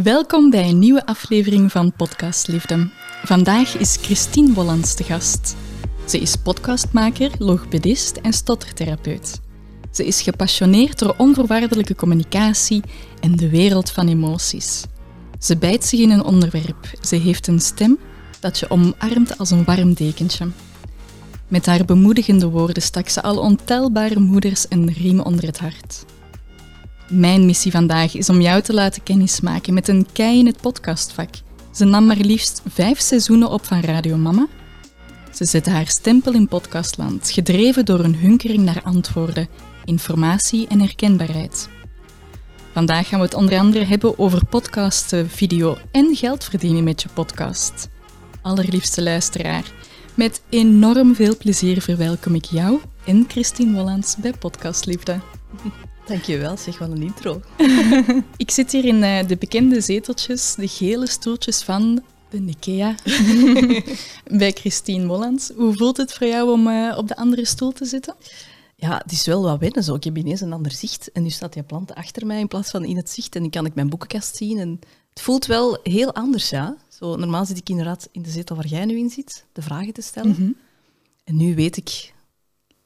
Welkom bij een nieuwe aflevering van Podcast Liefde. Vandaag is Christine Wollands te gast. Ze is podcastmaker, logopedist en stottertherapeut. Ze is gepassioneerd door onvoorwaardelijke communicatie en de wereld van emoties. Ze bijt zich in een onderwerp. Ze heeft een stem dat je omarmt als een warm dekentje. Met haar bemoedigende woorden stak ze al ontelbare moeders een riem onder het hart. Mijn missie vandaag is om jou te laten kennismaken met een kei in het podcastvak. Ze nam maar liefst vijf seizoenen op van Radio Mama. Ze zette haar stempel in podcastland, gedreven door een hunkering naar antwoorden, informatie en herkenbaarheid. Vandaag gaan we het onder andere hebben over podcasten, video en geld verdienen met je podcast. Allerliefste luisteraar, met enorm veel plezier verwelkom ik jou en Christine Wollands bij Podcast Liefde. Dankjewel, zeg wel een intro. ik zit hier in uh, de bekende zeteltjes, de gele stoeltjes van de Ikea, bij Christine Wollands. Hoe voelt het voor jou om uh, op de andere stoel te zitten? Ja, het is wel wat wennen zo. Ik heb ineens een ander zicht en nu staat die plant achter mij in plaats van in het zicht en dan kan ik mijn boekenkast zien. En het voelt wel heel anders, ja. Zo, normaal zit ik inderdaad in de zetel waar jij nu in zit, de vragen te stellen. Mm -hmm. En nu weet ik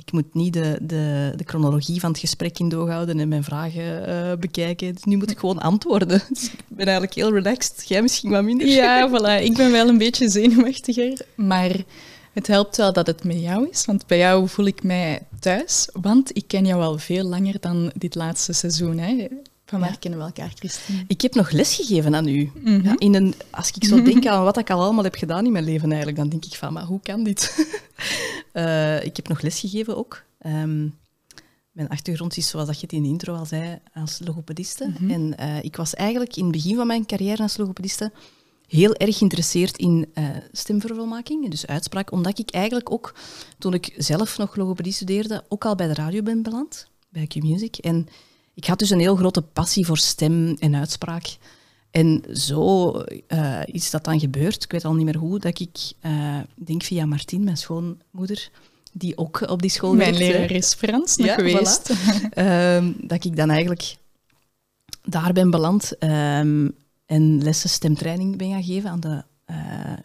ik moet niet de, de, de chronologie van het gesprek in doorhouden en mijn vragen uh, bekijken. Dus nu moet ik gewoon antwoorden. Dus ik ben eigenlijk heel relaxed. Jij misschien wat minder. Ja, voilà. Ik ben wel een beetje zenuwachtiger. Maar het helpt wel dat het met jou is. Want bij jou voel ik mij thuis. Want ik ken jou al veel langer dan dit laatste seizoen. Hè. Van waar ja. kennen we elkaar, Christine? Ik heb nog lesgegeven aan u. Mm -hmm. ja, in een, als ik zo denk aan wat ik al allemaal heb gedaan in mijn leven eigenlijk, dan denk ik van, maar hoe kan dit? uh, ik heb nog lesgegeven ook. Um, mijn achtergrond is, zoals dat je het in de intro al zei, als logopediste. Mm -hmm. En uh, ik was eigenlijk in het begin van mijn carrière als logopediste heel erg geïnteresseerd in uh, stemverwelmaking, dus uitspraak, omdat ik eigenlijk ook, toen ik zelf nog logopedie studeerde, ook al bij de radio ben beland, bij Q-Music. En ik had dus een heel grote passie voor stem en uitspraak. En zo uh, is dat dan gebeurd. Ik weet al niet meer hoe, dat ik, uh, denk via Martien, mijn schoonmoeder, die ook op die school Mijn werkte. leraar is Frans nog ja, geweest. Voilà. uh, dat ik dan eigenlijk daar ben beland um, en lessen stemtraining ben gaan geven aan de uh,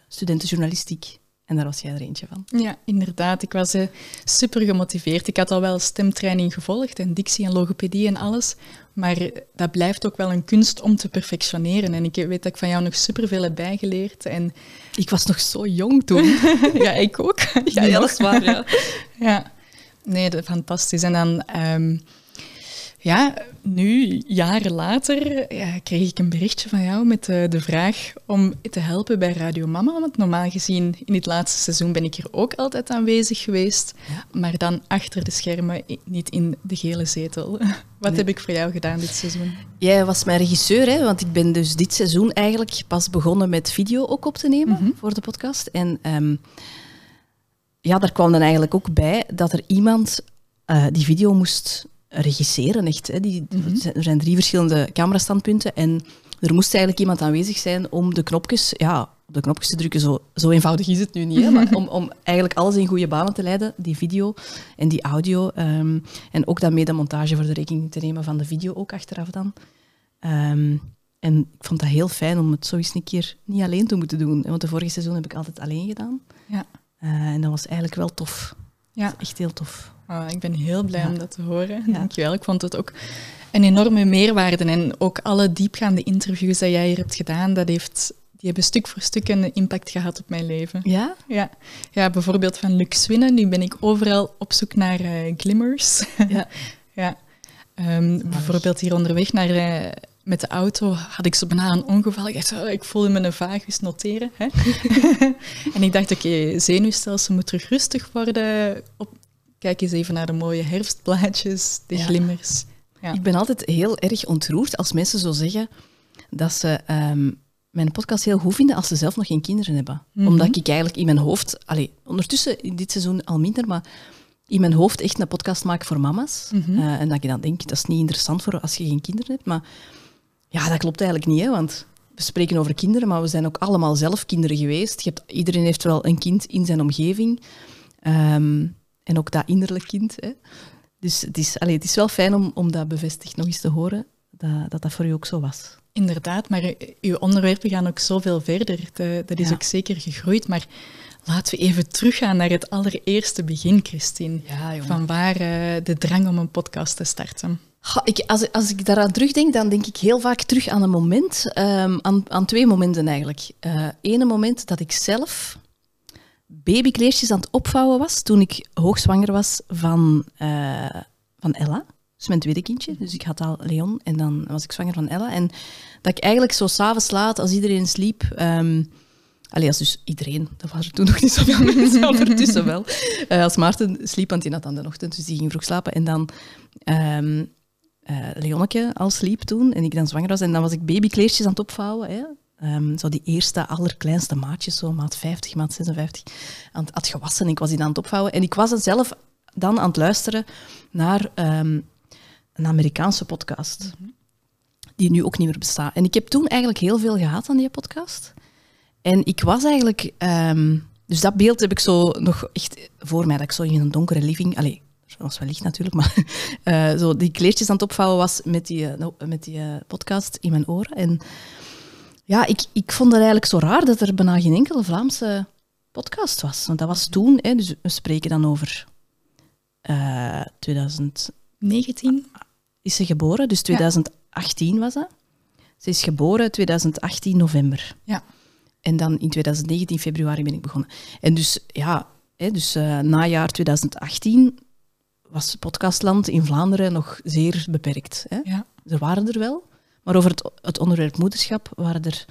studenten journalistiek. En daar was jij er eentje van. Ja, inderdaad. Ik was uh, super gemotiveerd. Ik had al wel stemtraining gevolgd en dictie en logopedie en alles. Maar dat blijft ook wel een kunst om te perfectioneren. En ik weet dat ik van jou nog superveel heb bijgeleerd. En ik was nog zo jong toen. ja, ik ook. ja, ja, dat is waar. Ja. ja. Nee, fantastisch. En dan... Um, ja, nu, jaren later, ja, kreeg ik een berichtje van jou met de, de, vraag om te helpen bij Radio Mama. Want normaal gezien, in dit laatste seizoen ben ik hier ook altijd aanwezig geweest. Maar dan achter de schermen, niet in de gele zetel. Wat nee. heb ik voor jou gedaan dit seizoen? Jij was mijn regisseur, hè? want ik ben dus dit seizoen eigenlijk pas begonnen met video ook op te nemen mm -hmm. voor de podcast. En um, ja, daar kwam dan eigenlijk ook bij dat er iemand uh, die video moest regisseren. Echt, hè. Die, mm -hmm. Er zijn drie verschillende camerastandpunten en er moest eigenlijk iemand aanwezig zijn om de knopjes, ja, de knopjes te drukken. Zo, zo eenvoudig is het nu niet, hè, maar om, om eigenlijk alles in goede banen te leiden, die video en die audio. Um, en ook dan mee de montage voor de rekening te nemen van de video ook achteraf dan. Um, en ik vond dat heel fijn om het zo eens een keer niet alleen te moeten doen. Want de vorige seizoen heb ik altijd alleen gedaan. Ja. Uh, en dat was eigenlijk wel tof. Ja. Echt heel tof. Oh, ik ben heel blij ja. om dat te horen. Ja. Dankjewel. Ik vond het ook een enorme meerwaarde. En ook alle diepgaande interviews die jij hier hebt gedaan, dat heeft, die hebben stuk voor stuk een impact gehad op mijn leven. Ja? Ja, ja bijvoorbeeld van Lux Winnen. Nu ben ik overal op zoek naar uh, glimmers. Ja. ja. Um, bijvoorbeeld hier onderweg naar... Uh, met de auto had ik zo bijna een ongeval. Ik dacht, oh, ik voelde me een vaag eens noteren. Hè? en ik dacht, oké, okay, zenuwstelsel moet terug rustig worden. Op, kijk eens even naar de mooie herfstblaadjes, de ja. glimmers. Ja. Ik ben altijd heel erg ontroerd als mensen zo zeggen dat ze um, mijn podcast heel goed vinden als ze zelf nog geen kinderen hebben. Mm -hmm. Omdat ik eigenlijk in mijn hoofd, allee, ondertussen in dit seizoen al minder, maar in mijn hoofd echt een podcast maak voor mama's. Mm -hmm. uh, en dat ik dan denk, dat is niet interessant voor als je geen kinderen hebt. Maar ja, dat klopt eigenlijk niet, hè, want we spreken over kinderen, maar we zijn ook allemaal zelf kinderen geweest. Je hebt, iedereen heeft wel een kind in zijn omgeving. Um, en ook dat innerlijk kind. Hè. Dus het is, allee, het is wel fijn om, om dat bevestigd nog eens te horen, dat, dat dat voor u ook zo was. Inderdaad, maar uw onderwerpen gaan ook zoveel verder. dat is ook zeker gegroeid. Maar laten we even teruggaan naar het allereerste begin, Christine. Ja, Van waar uh, de drang om een podcast te starten? ik, als, als ik daaraan terugdenk, dan denk ik heel vaak terug aan een moment, um, aan, aan twee momenten eigenlijk. Uh, ene moment dat ik zelf babykleertjes aan het opvouwen was toen ik hoogzwanger was van, uh, van Ella. Dus mijn tweede kindje. Dus ik had al Leon en dan was ik zwanger van Ella. En dat ik eigenlijk zo s'avonds laat, als iedereen sliep... Um, als dus iedereen, dat waren er toen nog niet zoveel mensen, ondertussen wel. Uh, als Maarten sliep, want die had aan de ochtend, dus die ging vroeg slapen. En dan um, Leonneke al sliep toen en ik dan zwanger was. En dan was ik babykleertjes aan het opvouwen. Hè. Um, zo die eerste, allerkleinste maatjes, zo maat 50, maat 56, aan het, had gewassen. Ik was die aan het opvouwen. En ik was zelf dan aan het luisteren naar um, een Amerikaanse podcast, die nu ook niet meer bestaat. En ik heb toen eigenlijk heel veel gehad aan die podcast. En ik was eigenlijk... Um, dus dat beeld heb ik zo nog echt voor mij, dat ik zo in een donkere living... Allez, was wel licht natuurlijk, maar uh, zo die kleertjes aan het opvouwen was met die, uh, met die uh, podcast in mijn oren. En ja, ik, ik vond het eigenlijk zo raar dat er bijna geen enkele Vlaamse podcast was. Want dat was toen, hè, dus we spreken dan over 2019 is ze geboren, dus 2018 ja. was dat. Ze is geboren 2018 november. Ja. En dan in 2019 februari ben ik begonnen. En dus ja, hè, dus uh, najaar 2018 was podcastland in Vlaanderen nog zeer beperkt. Hè? Ja. Er waren er wel, maar over het, het, onderwerp moederschap waren er...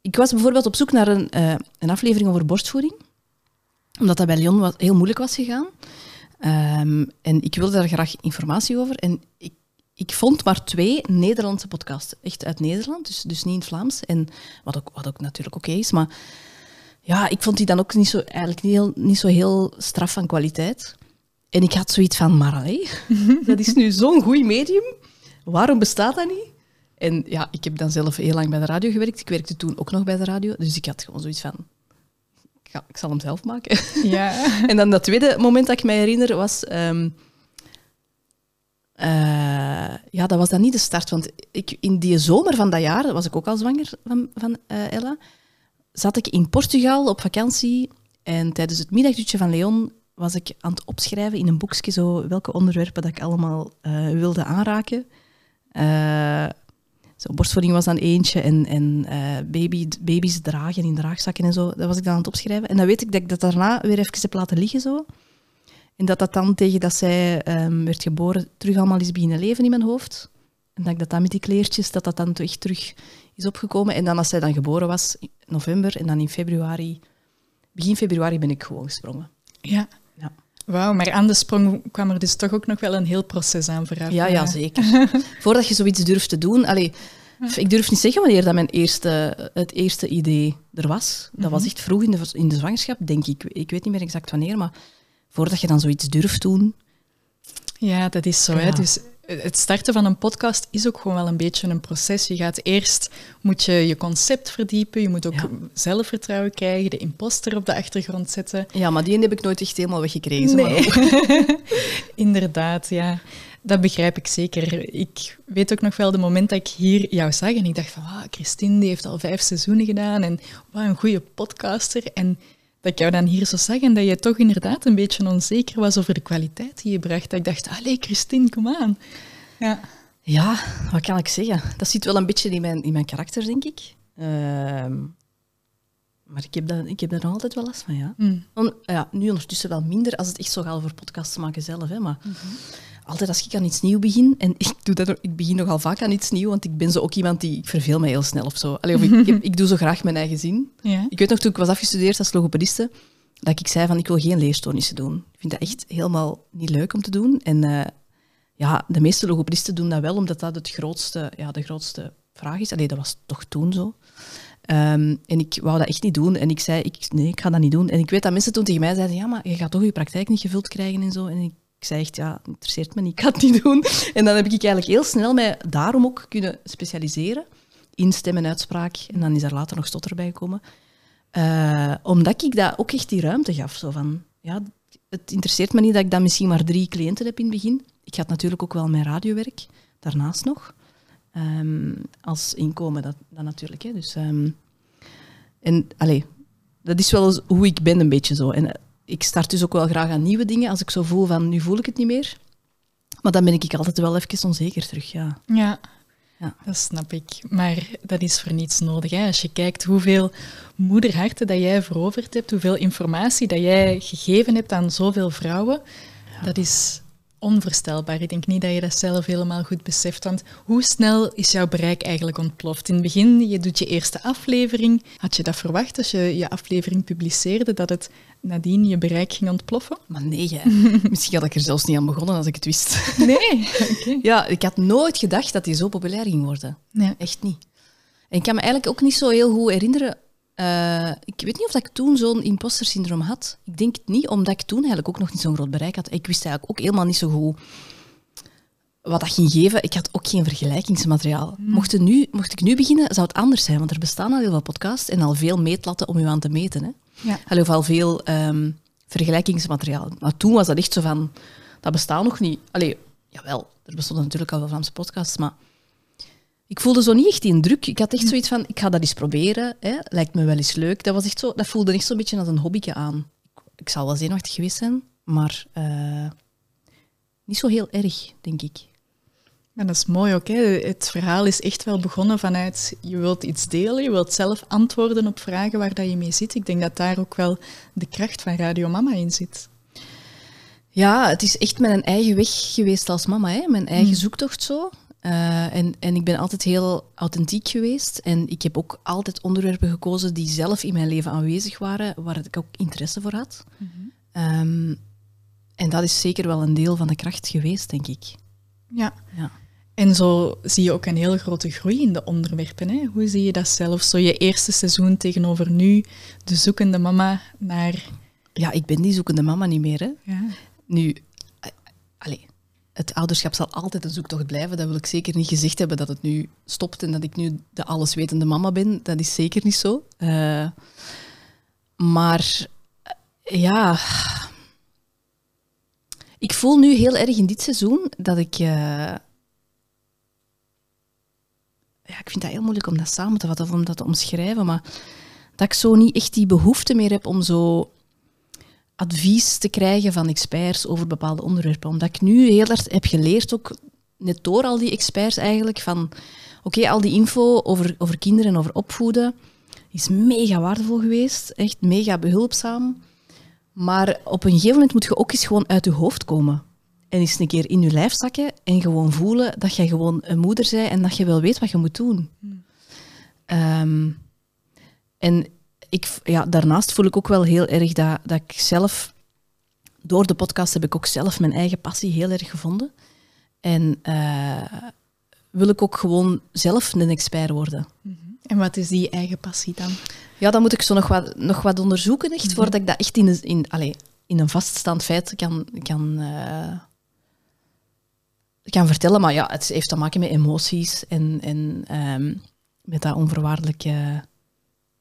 Ik was bijvoorbeeld op zoek naar een, uh, een aflevering over borstvoeding, omdat dat bij Leon heel moeilijk was gegaan. Um, en ik wilde daar graag informatie over. En ik, ik vond maar twee Nederlandse podcasts, echt uit Nederland, dus, dus niet in Vlaams. En wat ook, wat ook natuurlijk oké is, maar ja, ik vond die dan ook niet zo, eigenlijk niet, heel, niet zo heel straf van kwaliteit. En ik had zoiets van, maar dat is nu zo'n goed medium. Waarom bestaat dat niet? En ja, ik heb dan zelf heel lang bij de radio gewerkt. Ik werkte toen ook nog bij de radio. Dus ik had gewoon zoiets van, ik, ga, ik zal hem zelf maken. Ja. en dan dat tweede moment dat ik mij herinner was... Um, uh, ja, dat was dan niet de start. Want ik, in die zomer van dat jaar, was ik ook al zwanger van, van uh, Ella, zat ik in Portugal op vakantie. En tijdens het middagdutje van Leon was ik aan het opschrijven in een boekje zo welke onderwerpen dat ik allemaal uh, wilde aanraken. Borstvoeding was dan eentje en, en uh, baby, baby's dragen in draagzakken en zo. Dat was ik dan aan het opschrijven. En dan weet ik dat ik dat daarna weer even heb laten liggen zo. En dat dat dan tegen dat zij um, werd geboren terug allemaal is beginnen leven in mijn hoofd. En dat ik dat dan met die kleertjes, dat dat dan echt terug is opgekomen. En dan als zij dan geboren was, in november, en dan in februari, begin februari ben ik gewoon gesprongen. Ja. Wauw, maar aan de sprong kwam er dus toch ook nog wel een heel proces aan vooraf. Ja, ja zeker. Voordat je zoiets durft te doen... Allee, ik durf niet zeggen wanneer dat mijn eerste, het eerste idee er was. Dat was echt vroeg in de, in de zwangerschap, denk ik. Ik weet niet meer exact wanneer, maar voordat je dan zoiets durft doen... Ja, dat is zo. Ja. Hè? Dus het starten van een podcast is ook gewoon wel een beetje een proces. Je gaat eerst moet je je concept verdiepen, je moet ook Ja. zelfvertrouwen krijgen, de imposter op de achtergrond zetten. Ja, maar die heb ik nooit echt helemaal weggekregen. Nee. Inderdaad, ja. Dat begrijp ik zeker. Ik weet ook nog wel de moment dat ik hier jou zag en ik dacht van, ah, Christine die heeft al vijf seizoenen gedaan en wat een goede podcaster. En dat ik jou dan hier zo zag en dat je toch inderdaad een beetje onzeker was over de kwaliteit die je bracht. Dat ik dacht, allee Christine, kom aan. Ja. Ja, wat kan ik zeggen? Dat zit wel een beetje in mijn, in mijn karakter, denk ik. Ehm, maar ik heb, dat, ik heb daar nog altijd wel last van, ja. Mm. On- ja. Nu ondertussen wel minder als het echt zo gaat over podcasts maken zelf. Hè, maar altijd als ik aan iets nieuws begin, en ik, doe dat, ik begin nogal vaak aan iets nieuws, want ik ben zo ook iemand die, ik verveel me heel snel of zo. Allee, of ik, ik, heb- ik doe zo graag mijn eigen zin. Ja. Ik weet nog toen ik was afgestudeerd als logopediste, dat ik zei van ik wil geen leerstoornissen doen. Ik vind dat echt helemaal niet leuk om te doen. En eh, ja, de meeste logopedisten doen dat wel, omdat dat het grootste, ja, de grootste vraag is. Allee, dat was toch toen zo. Ehm, en ik wou dat echt niet doen. En ik zei, ik, nee, ik ga dat niet doen. En ik weet dat mensen toen tegen mij zeiden, ja, maar je gaat toch je praktijk niet gevuld krijgen en zo. En ik, ik zei echt, ja, interesseert me niet, ik ga het niet doen. En dan heb ik eigenlijk heel snel mij daarom ook kunnen specialiseren in stem en uitspraak. En dan is er later nog stotter bij gekomen. Eh, omdat ik dat ook echt die ruimte gaf. Zo van, ja, het interesseert me niet dat ik dan misschien maar drie cliënten heb in het begin. Ik had natuurlijk ook wel mijn radiowerk, daarnaast nog. ehm, als inkomen, dat, dat natuurlijk. Hè. Dus, ehm, en allee, dat is wel eens hoe ik ben, een beetje zo. En ik start dus ook wel graag aan nieuwe dingen als ik zo voel van nu voel ik het niet meer. Maar dan ben ik altijd wel even onzeker terug, ja. Ja, ja. dat snap ik. Maar dat is voor niets nodig. Hè? Als je kijkt hoeveel moederharten dat jij veroverd hebt, hoeveel informatie dat jij gegeven hebt aan zoveel vrouwen, dat is onvoorstelbaar. Ik denk niet dat je dat zelf helemaal goed beseft. Want hoe snel is jouw bereik eigenlijk ontploft? In het begin, je doet je eerste aflevering. Had je dat verwacht als je je aflevering publiceerde, dat het nadien je bereik ging ontploffen? Maar nee, misschien had ik er zelfs niet aan begonnen als ik het wist. Nee? Ja, ik had nooit gedacht dat die zo populair ging worden. Nee. Echt niet. En ik kan me eigenlijk ook niet zo heel goed herinneren uh, ik weet niet of ik toen zo'n imposter syndroom had. Ik denk het niet, omdat ik toen eigenlijk ook nog niet zo'n groot bereik had. Ik wist eigenlijk ook helemaal niet zo goed wat dat ging geven. Ik had ook geen vergelijkingsmateriaal. Hmm. Mocht, nu, mocht ik nu beginnen, zou het anders zijn, want er bestaan al heel veel podcasts en al veel meetlatten om u aan te meten. Hè. Ja. Al of al veel um, vergelijkingsmateriaal. Maar toen was dat echt zo van, dat bestaat nog niet. Allee, jawel, er bestonden natuurlijk al wel Vlaamse podcasts, maar ik voelde zo niet echt die druk. Ik had echt hm. zoiets van, ik ga dat eens proberen. Hè. Lijkt me wel eens leuk. Dat, was echt zo, dat voelde echt zo'n beetje als een hobbyke aan. Ik zal wel zenuwachtig geweest zijn, maar uh, niet zo heel erg, denk ik. Dat is mooi ook. Hè? Het verhaal is echt wel begonnen vanuit je wilt iets delen, je wilt zelf antwoorden op vragen waar dat je mee zit. Ik denk dat daar ook wel de kracht van Radio Mama in zit. Ja, het is echt mijn eigen weg geweest als mama, hè? mijn eigen hm. zoektocht zo. Uh, en, en ik ben altijd heel authentiek geweest. En ik heb ook altijd onderwerpen gekozen die zelf in mijn leven aanwezig waren, waar ik ook interesse voor had. Mm en dat is zeker wel een deel van de kracht geweest, denk ik. Ja. ja. En zo zie je ook een heel grote groei in de onderwerpen. Hè? Hoe zie je dat zelf? Zo je eerste seizoen tegenover nu, de zoekende mama naar... Ja, ik ben die zoekende mama niet meer. Hè? Ja. Nu, eh, allez, het ouderschap zal altijd een zoektocht blijven. Dat wil ik zeker niet gezegd hebben dat het nu stopt en dat ik nu de alleswetende mama ben. Dat is zeker niet zo. Uh, maar eh, ja, ik voel nu heel erg in dit seizoen dat ik. Uh, ja, ik vind dat heel moeilijk om dat samen te vatten of om dat te omschrijven, maar dat ik zo niet echt die behoefte meer heb om zo advies te krijgen van experts over bepaalde onderwerpen. Omdat ik nu heel erg heb geleerd, ook net door al die experts eigenlijk, van oké, al die info over, over kinderen en over opvoeden is mega waardevol geweest. Echt mega behulpzaam. Maar op een gegeven moment moet je ook eens gewoon uit je hoofd komen. En eens een keer in je lijf zakken en gewoon voelen dat je gewoon een moeder bent en dat je wel weet wat je moet doen. Hmm. Ehm, en ik, ja, daarnaast voel ik ook wel heel erg dat, dat ik zelf, door de podcast heb ik ook zelf mijn eigen passie heel erg gevonden. En uh, wil ik ook gewoon zelf een expert worden. Mhm. En wat is die eigen passie dan? Ja, dan moet ik zo nog wat, nog wat onderzoeken, echt, mhm. voordat ik dat echt in, een, in, allez, in een vaststaand feit kan, kan, uh, kan vertellen. Maar ja, het heeft te maken met emoties en, en um, met dat onvoorwaardelijke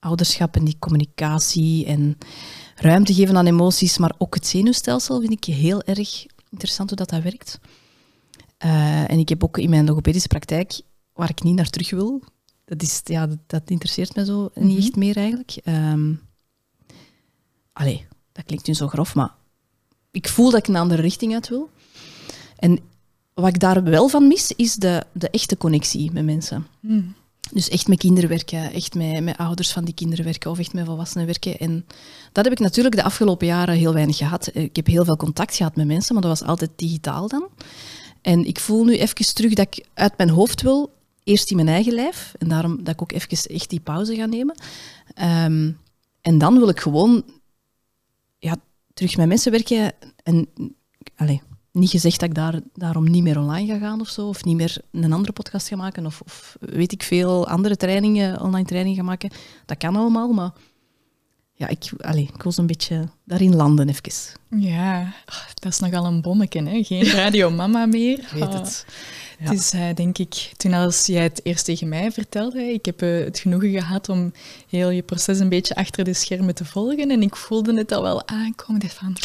ouderschap en die communicatie en ruimte geven aan emoties, maar ook het zenuwstelsel vind ik heel erg interessant hoe dat, dat werkt. Uh, en ik heb ook in mijn logopedische praktijk, waar ik niet naar terug wil, dat, is, ja, dat, dat interesseert me zo niet mhm. echt meer eigenlijk. Um, allee, dat klinkt nu zo grof, maar ik voel dat ik een andere richting uit wil. En wat ik daar wel van mis, is de, de echte connectie met mensen. Mm. Dus echt met kinderen werken, echt met, met ouders van die kinderen werken of echt met volwassenen werken. En dat heb ik natuurlijk de afgelopen jaren heel weinig gehad. Ik heb heel veel contact gehad met mensen, maar dat was altijd digitaal dan. En ik voel nu even terug dat ik uit mijn hoofd wil, eerst in mijn eigen lijf, en daarom dat ik ook even echt die pauze ga nemen. Ehm, en dan wil ik gewoon ja, terug met mensen werken en allez, niet gezegd dat ik daar, daarom niet meer online ga gaan of zo, of niet meer een andere podcast ga maken, of, of weet ik veel andere trainingen, online trainingen gaan maken. Dat kan allemaal, maar ja, ik, allez, ik wil zo'n beetje daarin landen even. Ja, dat is nogal een bommetje, hè? Geen Radio Mama meer. Ik weet het. Ja. Het is, uh, denk ik, toen als jij het eerst tegen mij vertelde, ik heb uh, het genoegen gehad om heel je proces een beetje achter de schermen te volgen en ik voelde het al wel aankomen. Ik dacht van,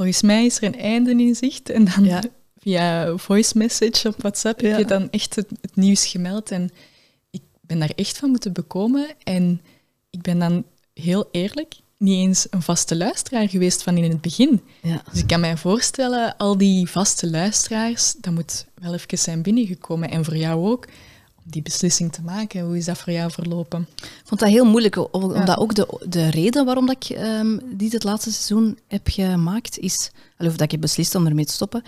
volgens mij is er een einde in zicht. En dan via voice message op WhatsApp heb je dan echt het, nieuws gemeld. En ik ben daar echt van moeten bekomen. En ik ben dan heel eerlijk niet eens een vaste luisteraar geweest van in het begin. Ja. Dus ik kan mij voorstellen, al die vaste luisteraars, dat moet wel even zijn binnengekomen. En voor jou ook, die beslissing te maken. Hoe is dat voor jou verlopen? Ik vond dat heel moeilijk, omdat ook de, de reden waarom dat ik um, dit het laatste seizoen heb gemaakt, is, of dat ik heb beslist om ermee te stoppen,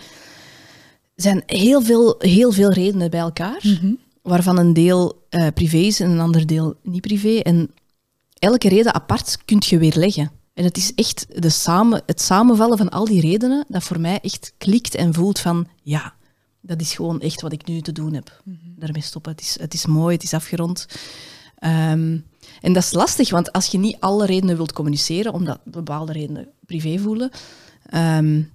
zijn heel veel, heel veel redenen bij elkaar, mhm. waarvan een deel uh, privé is en een ander deel niet privé. En elke reden apart kunt je weer leggen. En het is echt de samen, het samenvallen van al die redenen dat voor mij echt klikt en voelt van ja, dat is gewoon echt wat ik nu te doen heb. Mm Daarmee stoppen. Het is, het is mooi, het is afgerond. Ehm, en dat is lastig, want als je niet alle redenen wilt communiceren, omdat bepaalde redenen privé voelen, um,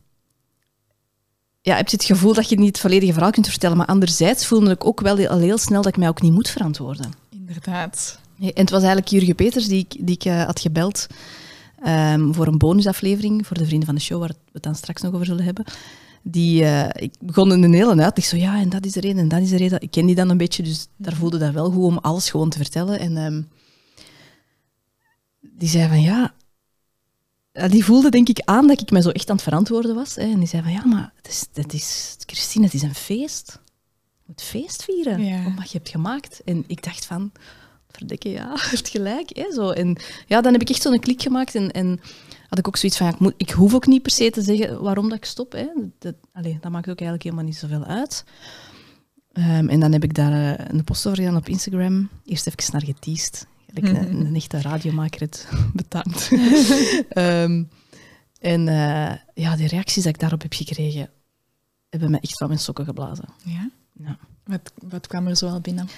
ja, heb je het gevoel dat je niet het volledige verhaal kunt vertellen. Maar anderzijds voelde ik ook wel al heel snel dat ik mij ook niet moet verantwoorden. Inderdaad. En het was eigenlijk Jurgen Peters die ik, die ik uh, had gebeld um, voor een bonusaflevering voor de vrienden van de show, waar we het dan straks nog over zullen hebben. Die, uh, ik begon in een hele uit. Ik zo, ja, en dat is de reden, en dat is de reden. Ik ken die dan een beetje, dus daar voelde dat wel goed om alles gewoon te vertellen. En um, die zei van, ja... Die voelde denk ik aan dat ik me zo echt aan het verantwoorden was. Hè. En die zei van, ja, maar het is, het is, Christine, het is een feest. Je moet feest vieren, ja. om wat je hebt gemaakt. En ik dacht van, verdikke, ja, heeft gelijk. Hè, zo. En ja, dan heb ik echt zo'n klik gemaakt en, en had ik ook zoiets van, ja, ik, moet, ik hoef ook niet per se te zeggen waarom dat ik stop. Hè. Dat, dat maakt ook eigenlijk helemaal niet zoveel uit. Um, en dan heb ik daar uh, een post over gedaan op Instagram. Eerst even naar geteased. Mm -hmm. een, een, echte radiomaker het betaamt. um, en uh, ja, de reacties die ik daarop heb gekregen, hebben me echt van mijn sokken geblazen. Ja? ja. Wat, wat kwam er zo al binnen?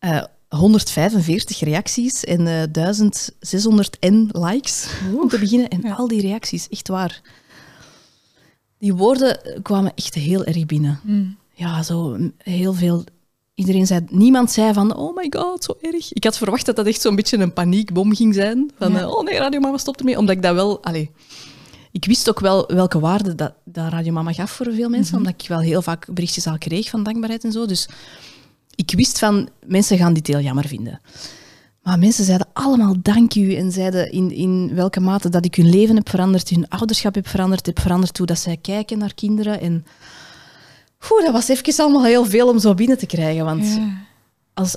Uh, 145 reacties en uh, eh, 1600 n likes om te beginnen. En al die reacties, echt waar. Die woorden kwamen echt heel erg binnen. Mm. Ja, zo heel veel. Iedereen zei, niemand zei van, oh my god, zo erg. Ik had verwacht dat dat echt zo'n beetje een paniekbom ging zijn. Van, ja. uh, oh nee, Radio Mama stopt ermee. Omdat ik dat wel, allez, ik wist ook wel welke waarde dat, dat Radio Mama gaf voor veel mensen. Mm -hmm. Omdat ik wel heel vaak berichtjes al kreeg van dankbaarheid en zo. Dus ik wist van, mensen gaan dit heel jammer vinden. Maar mensen zeiden allemaal dank u en zeiden in, in welke mate dat ik hun leven heb veranderd, hun ouderschap heb veranderd, heb veranderd hoe dat zij kijken naar kinderen. En oeh, dat was even allemaal heel veel om zo binnen te krijgen. Want als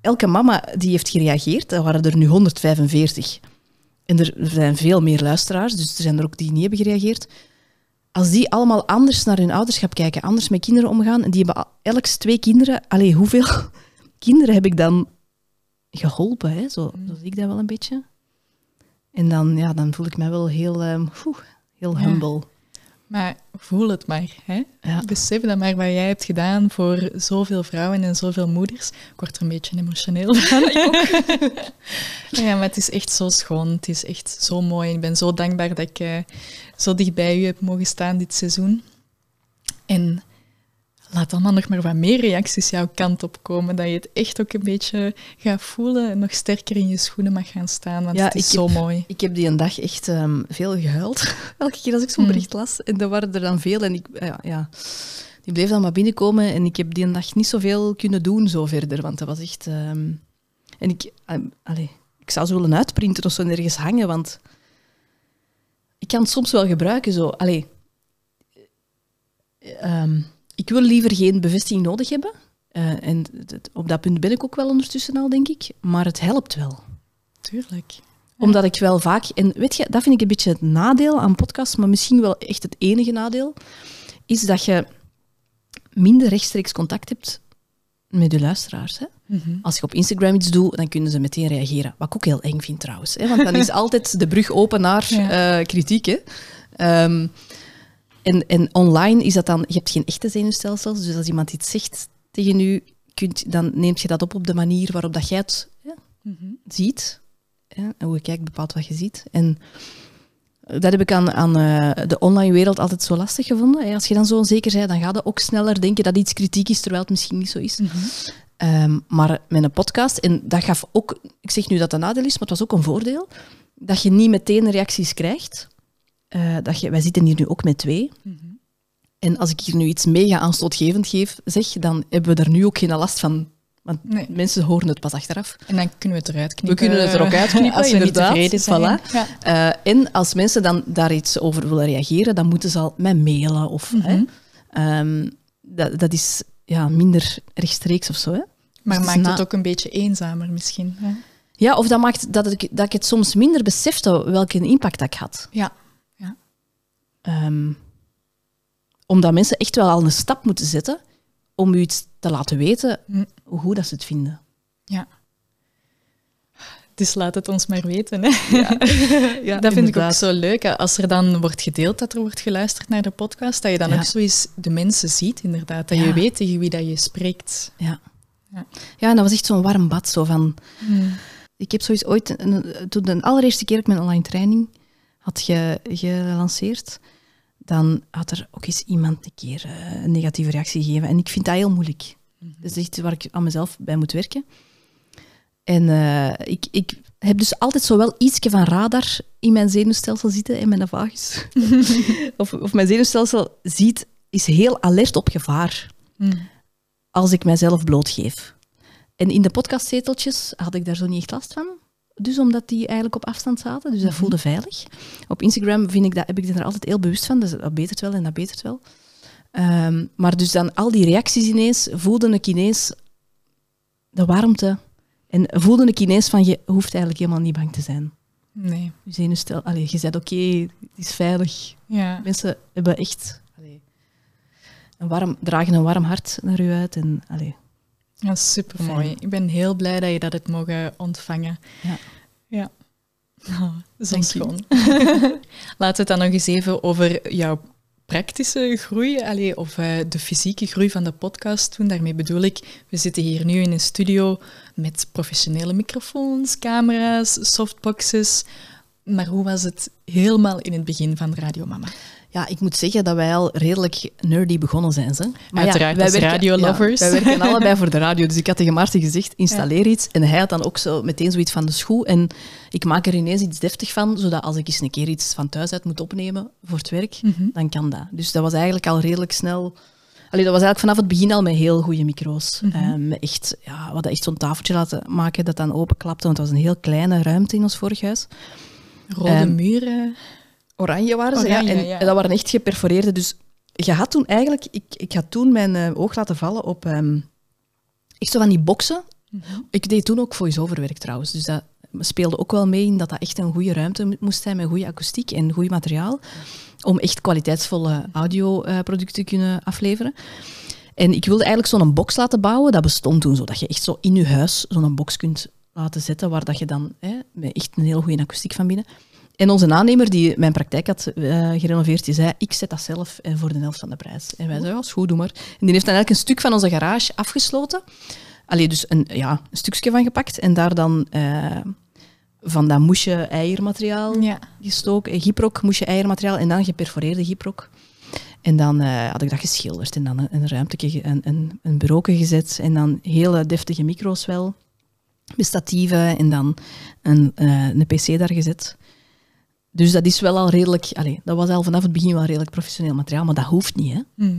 elke mama die heeft gereageerd, er waren er nu 145. En er zijn veel meer luisteraars, dus er zijn er ook die niet hebben gereageerd als die allemaal anders naar hun ouderschap kijken, anders met kinderen omgaan, en die hebben elk twee kinderen, allee, hoeveel kinderen heb ik dan geholpen? Hè? Zo, mm. zo zie ik dat wel een beetje. En dan, ja, dan voel ik me wel heel, um, heel humble. Maar voel het maar. Hè? Ja. Besef dat maar wat jij hebt gedaan voor zoveel vrouwen en zoveel moeders. Ik word er een beetje emotioneel van. ja, maar het is echt zo schoon. Het is echt zo mooi. Ik ben zo dankbaar dat ik uh, zo dicht bij u heb mogen staan dit seizoen. En laat allemaal nog maar wat meer reacties jouw kant op komen. Dat je het echt ook een beetje gaat voelen en nog sterker in je schoenen mag gaan staan. Want ja, het is zo mooi. Ik heb die een dag echt um, veel gehuild. Elke keer als ik zo'n mm. bericht las. En er waren er dan veel. En ik, ja, ja, die bleef dan maar binnenkomen. En ik heb die een dag niet zoveel kunnen doen zo verder. Want dat was echt... Um, en ik... Um, allez, ik zou ze willen uitprinten of zo ergens hangen, want... Ik kan het soms wel gebruiken, zo. Allee... Um, ik wil liever geen bevestiging nodig hebben. Uh, en op dat punt ben ik ook wel ondertussen al, denk ik. Maar het helpt wel. Tuurlijk. Omdat ik wel vaak... En weet je, dat vind ik een beetje het nadeel aan podcasts, maar misschien wel echt het enige nadeel, is dat je minder rechtstreeks contact hebt met je luisteraars. Hè? Mhm. Als je op Instagram iets doet, dan kunnen ze meteen reageren. Wat ik ook heel eng vind trouwens. Hè? Want dan is altijd de brug open naar uh, kritiek. Hè? Um, en, en online is dat dan, je hebt geen echte zenuwstelsels, dus als iemand iets zegt tegen u, kunt, dan neemt je dat op op de manier waarop dat jij het ja, mhm. ziet. Ja, en hoe je kijkt bepaalt wat je ziet. En dat heb ik aan, aan uh, de online wereld altijd zo lastig gevonden. Als je dan zo onzeker bent, dan ga je ook sneller denken dat iets kritiek is, terwijl het misschien niet zo is. Mm -hmm. maar met een podcast, en dat gaf ook, ik zeg nu dat dat een nadeel is, maar het was ook een voordeel, dat je niet meteen reacties krijgt. Uh, dat je, wij zitten hier nu ook met twee. Mm En als ik hier nu iets mega aanstootgevend geef, zeg, dan hebben we daar nu ook geen last van. Want Nee. mensen horen het pas achteraf. En dan kunnen we het eruit We knippen. kunnen het er ook uitknippen, als we niet inderdaad. tevreden zijn. Voilà. Ja. Eh, en als mensen dan daar iets over willen reageren, dan moeten ze al mij mailen. Of, Mhm. hè. Ehm, dat, dat is ja, minder rechtstreeks of zo. Hè. Maar Dus maakt na- het ook een beetje eenzamer misschien. Hè? Ja, of dat maakt dat ik, dat ik het soms minder besefte welke impact dat ik had. Ja. Ehm, omdat mensen echt wel al een stap moeten zetten om u iets te laten weten Hm. hoe goed dat ze het vinden. ja. Dus laat het ons maar weten. Hè? Ja, dat vind ik ook zo leuk. hè. Als er dan wordt gedeeld dat er wordt geluisterd naar de podcast, dat je dan Ja. ook zo eens de mensen ziet, inderdaad. Dat je weet tegen wie dat je spreekt. Ja. Ja. ja, en dat was echt zo'n warm bad. Zo van, Ik heb zoiets ooit, toen de allereerste keer ik mijn online training had ge, gelanceerd, dan had er ook eens iemand een keer eh, een negatieve reactie gegeven. En ik vind dat heel moeilijk. Dat is echt waar ik aan mezelf bij moet werken. En eh, ik, ik heb dus altijd zo wel ietsje van radar in mijn zenuwstelsel zitten, in mijn vagus. of, of mijn zenuwstelsel ziet, is heel alert op gevaar Mm. als ik mijzelf blootgeef. En in de podcastzeteltjes had ik daar zo niet echt last van. Dus omdat die eigenlijk op afstand zaten, dus dat voelde veilig. Op Instagram vind ik dat, heb ik er altijd heel bewust van, dus dat betert wel en dat betert wel. Ehm, maar dus dan al die reacties ineens, voelde ik ineens de warmte. En voelde ik ineens van, je hoeft eigenlijk helemaal niet bang te zijn. Nee. Je zenuwstel, allee, je zegt oké, het is veilig. Ja. Mensen hebben echt allee, een warm, dragen een warm hart naar u uit. En, allee, Ja, super mooi. Ik ben heel blij dat je dat hebt mogen ontvangen. Ja. Ja. Oh, zo schoon. Laten we het dan nog eens even over jouw praktische groei, allee, of eh, de fysieke groei van de podcast doen. Daarmee bedoel ik, we zitten hier nu in een studio met professionele microfoons, camera's, softboxes. Maar hoe was het helemaal in het begin van Radio Mama? Ja, ik moet zeggen dat wij al redelijk nerdy begonnen zijn. Ze. Maar Uiteraard, wij werken- radiolovers. ja, wij werken allebei voor de radio. Dus ik had tegen Maarten gezegd, installeer iets. En hij had dan ook zo meteen zoiets van de schoe. En ik maak er ineens iets deftig van, zodat als ik eens een keer iets van thuis uit moet opnemen voor het werk, Mhm. dan kan dat. Dus dat was eigenlijk al redelijk snel... Allee, dat was eigenlijk vanaf het begin al met heel goede micro's. Mhm. Ehm, echt, ja, we hadden echt zo'n tafeltje laten maken dat dan openklapte, want het was een heel kleine ruimte in ons vorig huis. Rode Ehm, muren. Oranje waren ze, Oranje, ja. En, ja. en dat waren echt geperforeerde. Dus je had toen eigenlijk... Ik, ik had toen mijn eh, oog laten vallen op... ehm echt zo van die boxen. Mhm. Ik deed toen ook voice-over werk trouwens. Dus dat speelde ook wel mee in dat dat echt een goede ruimte mo- moest zijn met goede akoestiek en goed materiaal. Om echt kwaliteitsvolle audioproducten te kunnen afleveren. En ik wilde eigenlijk zo'n box laten bouwen. Dat bestond toen zo, dat je echt zo in je huis zo'n box kunt laten zetten, waar dat je dan hè, met echt een heel goede akoestiek van binnen. En onze aannemer, die mijn praktijk had eh, gerenoveerd, die zei, ik zet dat zelf eh, voor de helft van de prijs. En wij zeiden, ja, is goed, doe maar. En die heeft dan eigenlijk een stuk van onze garage afgesloten. Allee, dus een, ja, een stukje van gepakt. En daar dan eh, van dat moesje eiermateriaal Ja. gestoken. Gyprok, moesje eiermateriaal. En dan geperforeerde gyprok. En dan had ik dat geschilderd. En dan een, een ruimtje, ge- een, een, een bureauke gezet. En dan hele deftige micro's wel. Met statieven. En dan een, een pc daar gezet. Dus dat is wel al redelijk... Dat was al vanaf het begin wel redelijk professioneel materiaal. Maar dat hoeft niet, hè. Hm.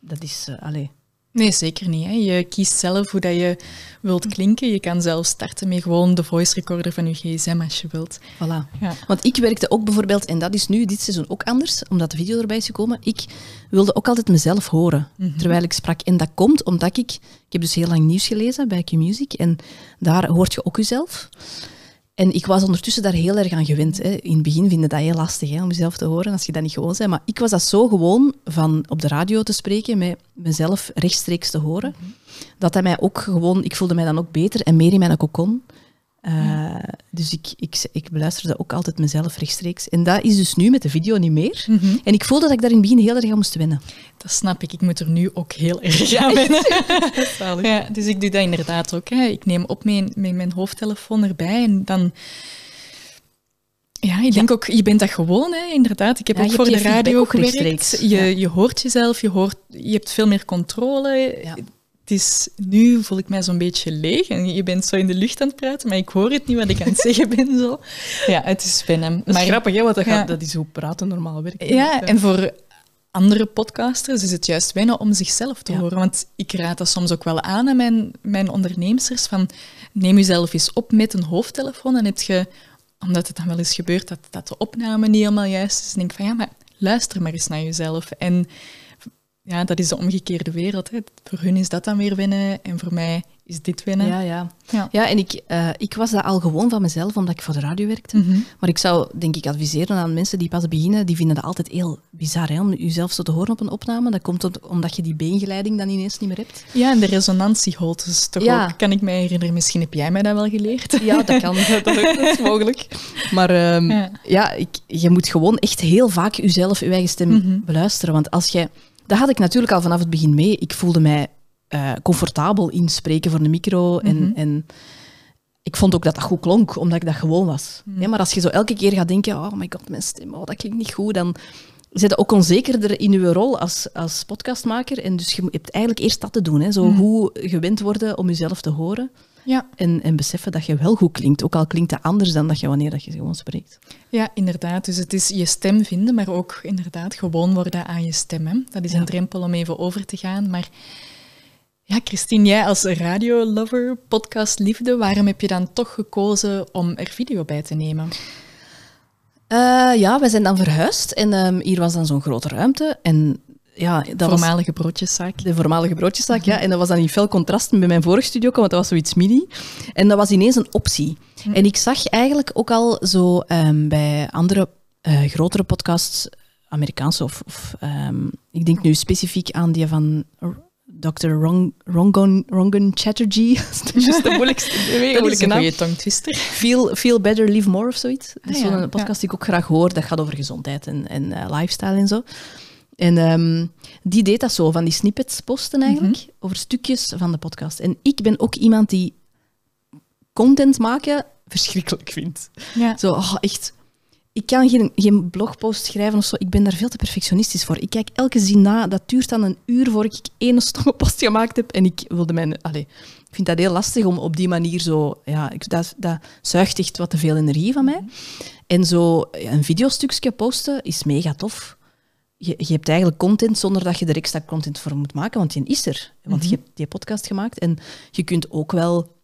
Dat is... allee. Nee, zeker niet. Hè. Je kiest zelf hoe dat je wilt klinken. Je kan zelf starten met gewoon de voice recorder van je gsm als je wilt. Voilà. Ja. Want ik werkte ook bijvoorbeeld, en dat is nu dit seizoen ook anders, omdat de video erbij is gekomen, ik wilde ook altijd mezelf horen terwijl ik sprak. En dat komt omdat ik, ik heb dus heel lang nieuws gelezen bij Q-Music, en daar hoort je ook jezelf. En ik was ondertussen daar heel erg aan gewend. Hè. In het begin vind je dat heel lastig hè, om jezelf te horen als je dat niet gewoon bent. Maar ik was dat zo gewoon van op de radio te spreken, met mezelf rechtstreeks te horen, dat dat mij ook gewoon, ik voelde mij dan ook beter en meer in mijn Eh, Dus ik, ik, ik beluisterde ook altijd mezelf rechtstreeks. En dat is dus nu met de video niet meer. En ik voelde dat ik daar in het begin heel erg aan moest wennen. Dat snap ik. Ik moet er nu ook heel erg aan wennen. Ja, dus ik doe dat inderdaad ook. Hè. Ik neem op mijn, met mijn hoofdtelefoon erbij en dan... Ja, ik denk ook, je bent dat gewoon, hè, inderdaad. Ik heb Ja, ook voor de radio gewerkt. Je, je hoort jezelf, je, hoort, je hebt veel meer controle. Het is, nu voel ik mij zo'n beetje leeg en je bent zo in de lucht aan het praten, maar ik hoor het niet wat ik aan het zeggen ben. Zo. Ja, het is. Dat is grappig, hè, want dat, Ja. gaat, dat is hoe praten normaal werkt. Ja, en voor andere podcasters is het juist wennen om zichzelf te Ja. horen. Want ik raad dat soms ook wel aan aan mijn, mijn ondernemers. Van, neem jezelf eens op met een hoofdtelefoon. En heb je, omdat het dan wel eens gebeurt dat, dat de opname niet helemaal juist is, denk ik van ja, maar luister maar eens naar jezelf. En ja, dat is de omgekeerde wereld. Hè. Voor hun is dat dan weer winnen en voor mij is dit winnen. Ja, ja. Ja. ja en ik, eh, ik was dat al gewoon van mezelf, omdat ik voor de radio werkte. Mhm. Maar ik zou, denk ik, adviseren aan mensen die pas beginnen, die vinden dat altijd heel bizar, hè, om jezelf zo te horen op een opname. Dat komt om- omdat je die beengeleiding dan ineens niet meer hebt. Ja, en de resonantieholtes toch Ja. ook, kan ik mij herinneren. Misschien heb jij mij dat wel geleerd. Ja, dat kan. dat, dat is mogelijk. Maar ehm, Ja. ja, ik, je moet gewoon echt heel vaak jezelf, je eigen stem Mhm. beluisteren. Want als je... Dat had ik natuurlijk al vanaf het begin mee. Ik voelde mij eh, comfortabel inspreken voor de micro. En, Mhm. en ik vond ook dat dat goed klonk, omdat ik dat gewoon was. Mhm. Ja, maar als je zo elke keer gaat denken, oh my god, mijn stem, oh, dat klinkt niet goed, dan zit je ook onzekerder in je rol als, als podcastmaker. En dus je hebt eigenlijk eerst dat te doen. Hè. Zo Mhm. hoe gewend worden om jezelf te horen. Ja. En, en beseffen dat je wel goed klinkt. Ook al klinkt dat anders dan dat je wanneer dat je gewoon spreekt. Ja, inderdaad. Dus het is je stem vinden, maar ook inderdaad gewoon worden aan je stem. Hè. Dat is Ja. een drempel om even over te gaan. Maar ja, Christine, jij als radiolover, podcastliefde, waarom heb je dan toch gekozen om er video bij te nemen? Eh, ja, wij zijn dan verhuisd. En ehm, hier was dan zo'n grote ruimte. En ja, dat Voormalige broodjeszaak. de voormalige broodjeszaak. Ja. En dat was dan in fel contrast met mijn vorige studio, want dat was zoiets mini. En dat was ineens een optie. En ik zag eigenlijk ook al zo ehm, bij andere eh, grotere podcasts, Amerikaanse of... of ehm, ik denk nu specifiek aan die van Dr. Rong, Rongon, Rongan Chatterjee. dat is de moeilijkste, de Dat is een goede tongtwister. Feel, Feel Better, Live More of zoiets. Dat is Ah, ja, zo'n podcast die ik ook graag hoor. Dat gaat over gezondheid en, en eh, lifestyle en zo. En ehm, die deed dat zo, van die snippets posten eigenlijk, over stukjes van de podcast. En ik ben ook iemand die content maken verschrikkelijk vindt. Ja. Zo, oh, echt. Ik kan geen, geen blogpost schrijven of zo. Ik ben daar veel te perfectionistisch voor. Ik kijk elke zin na. Dat duurt dan een uur voor ik één stomme post gemaakt heb. En ik wilde mijn... Allee, ik vind dat heel lastig om op die manier zo... Ja, ik, dat, dat zuigt echt wat te veel energie van mij. En zo een videostukje posten is mega tof. Je, je hebt eigenlijk content zonder dat je er extra content voor moet maken, want die is er. Want je hebt die podcast gemaakt. En je kunt ook wel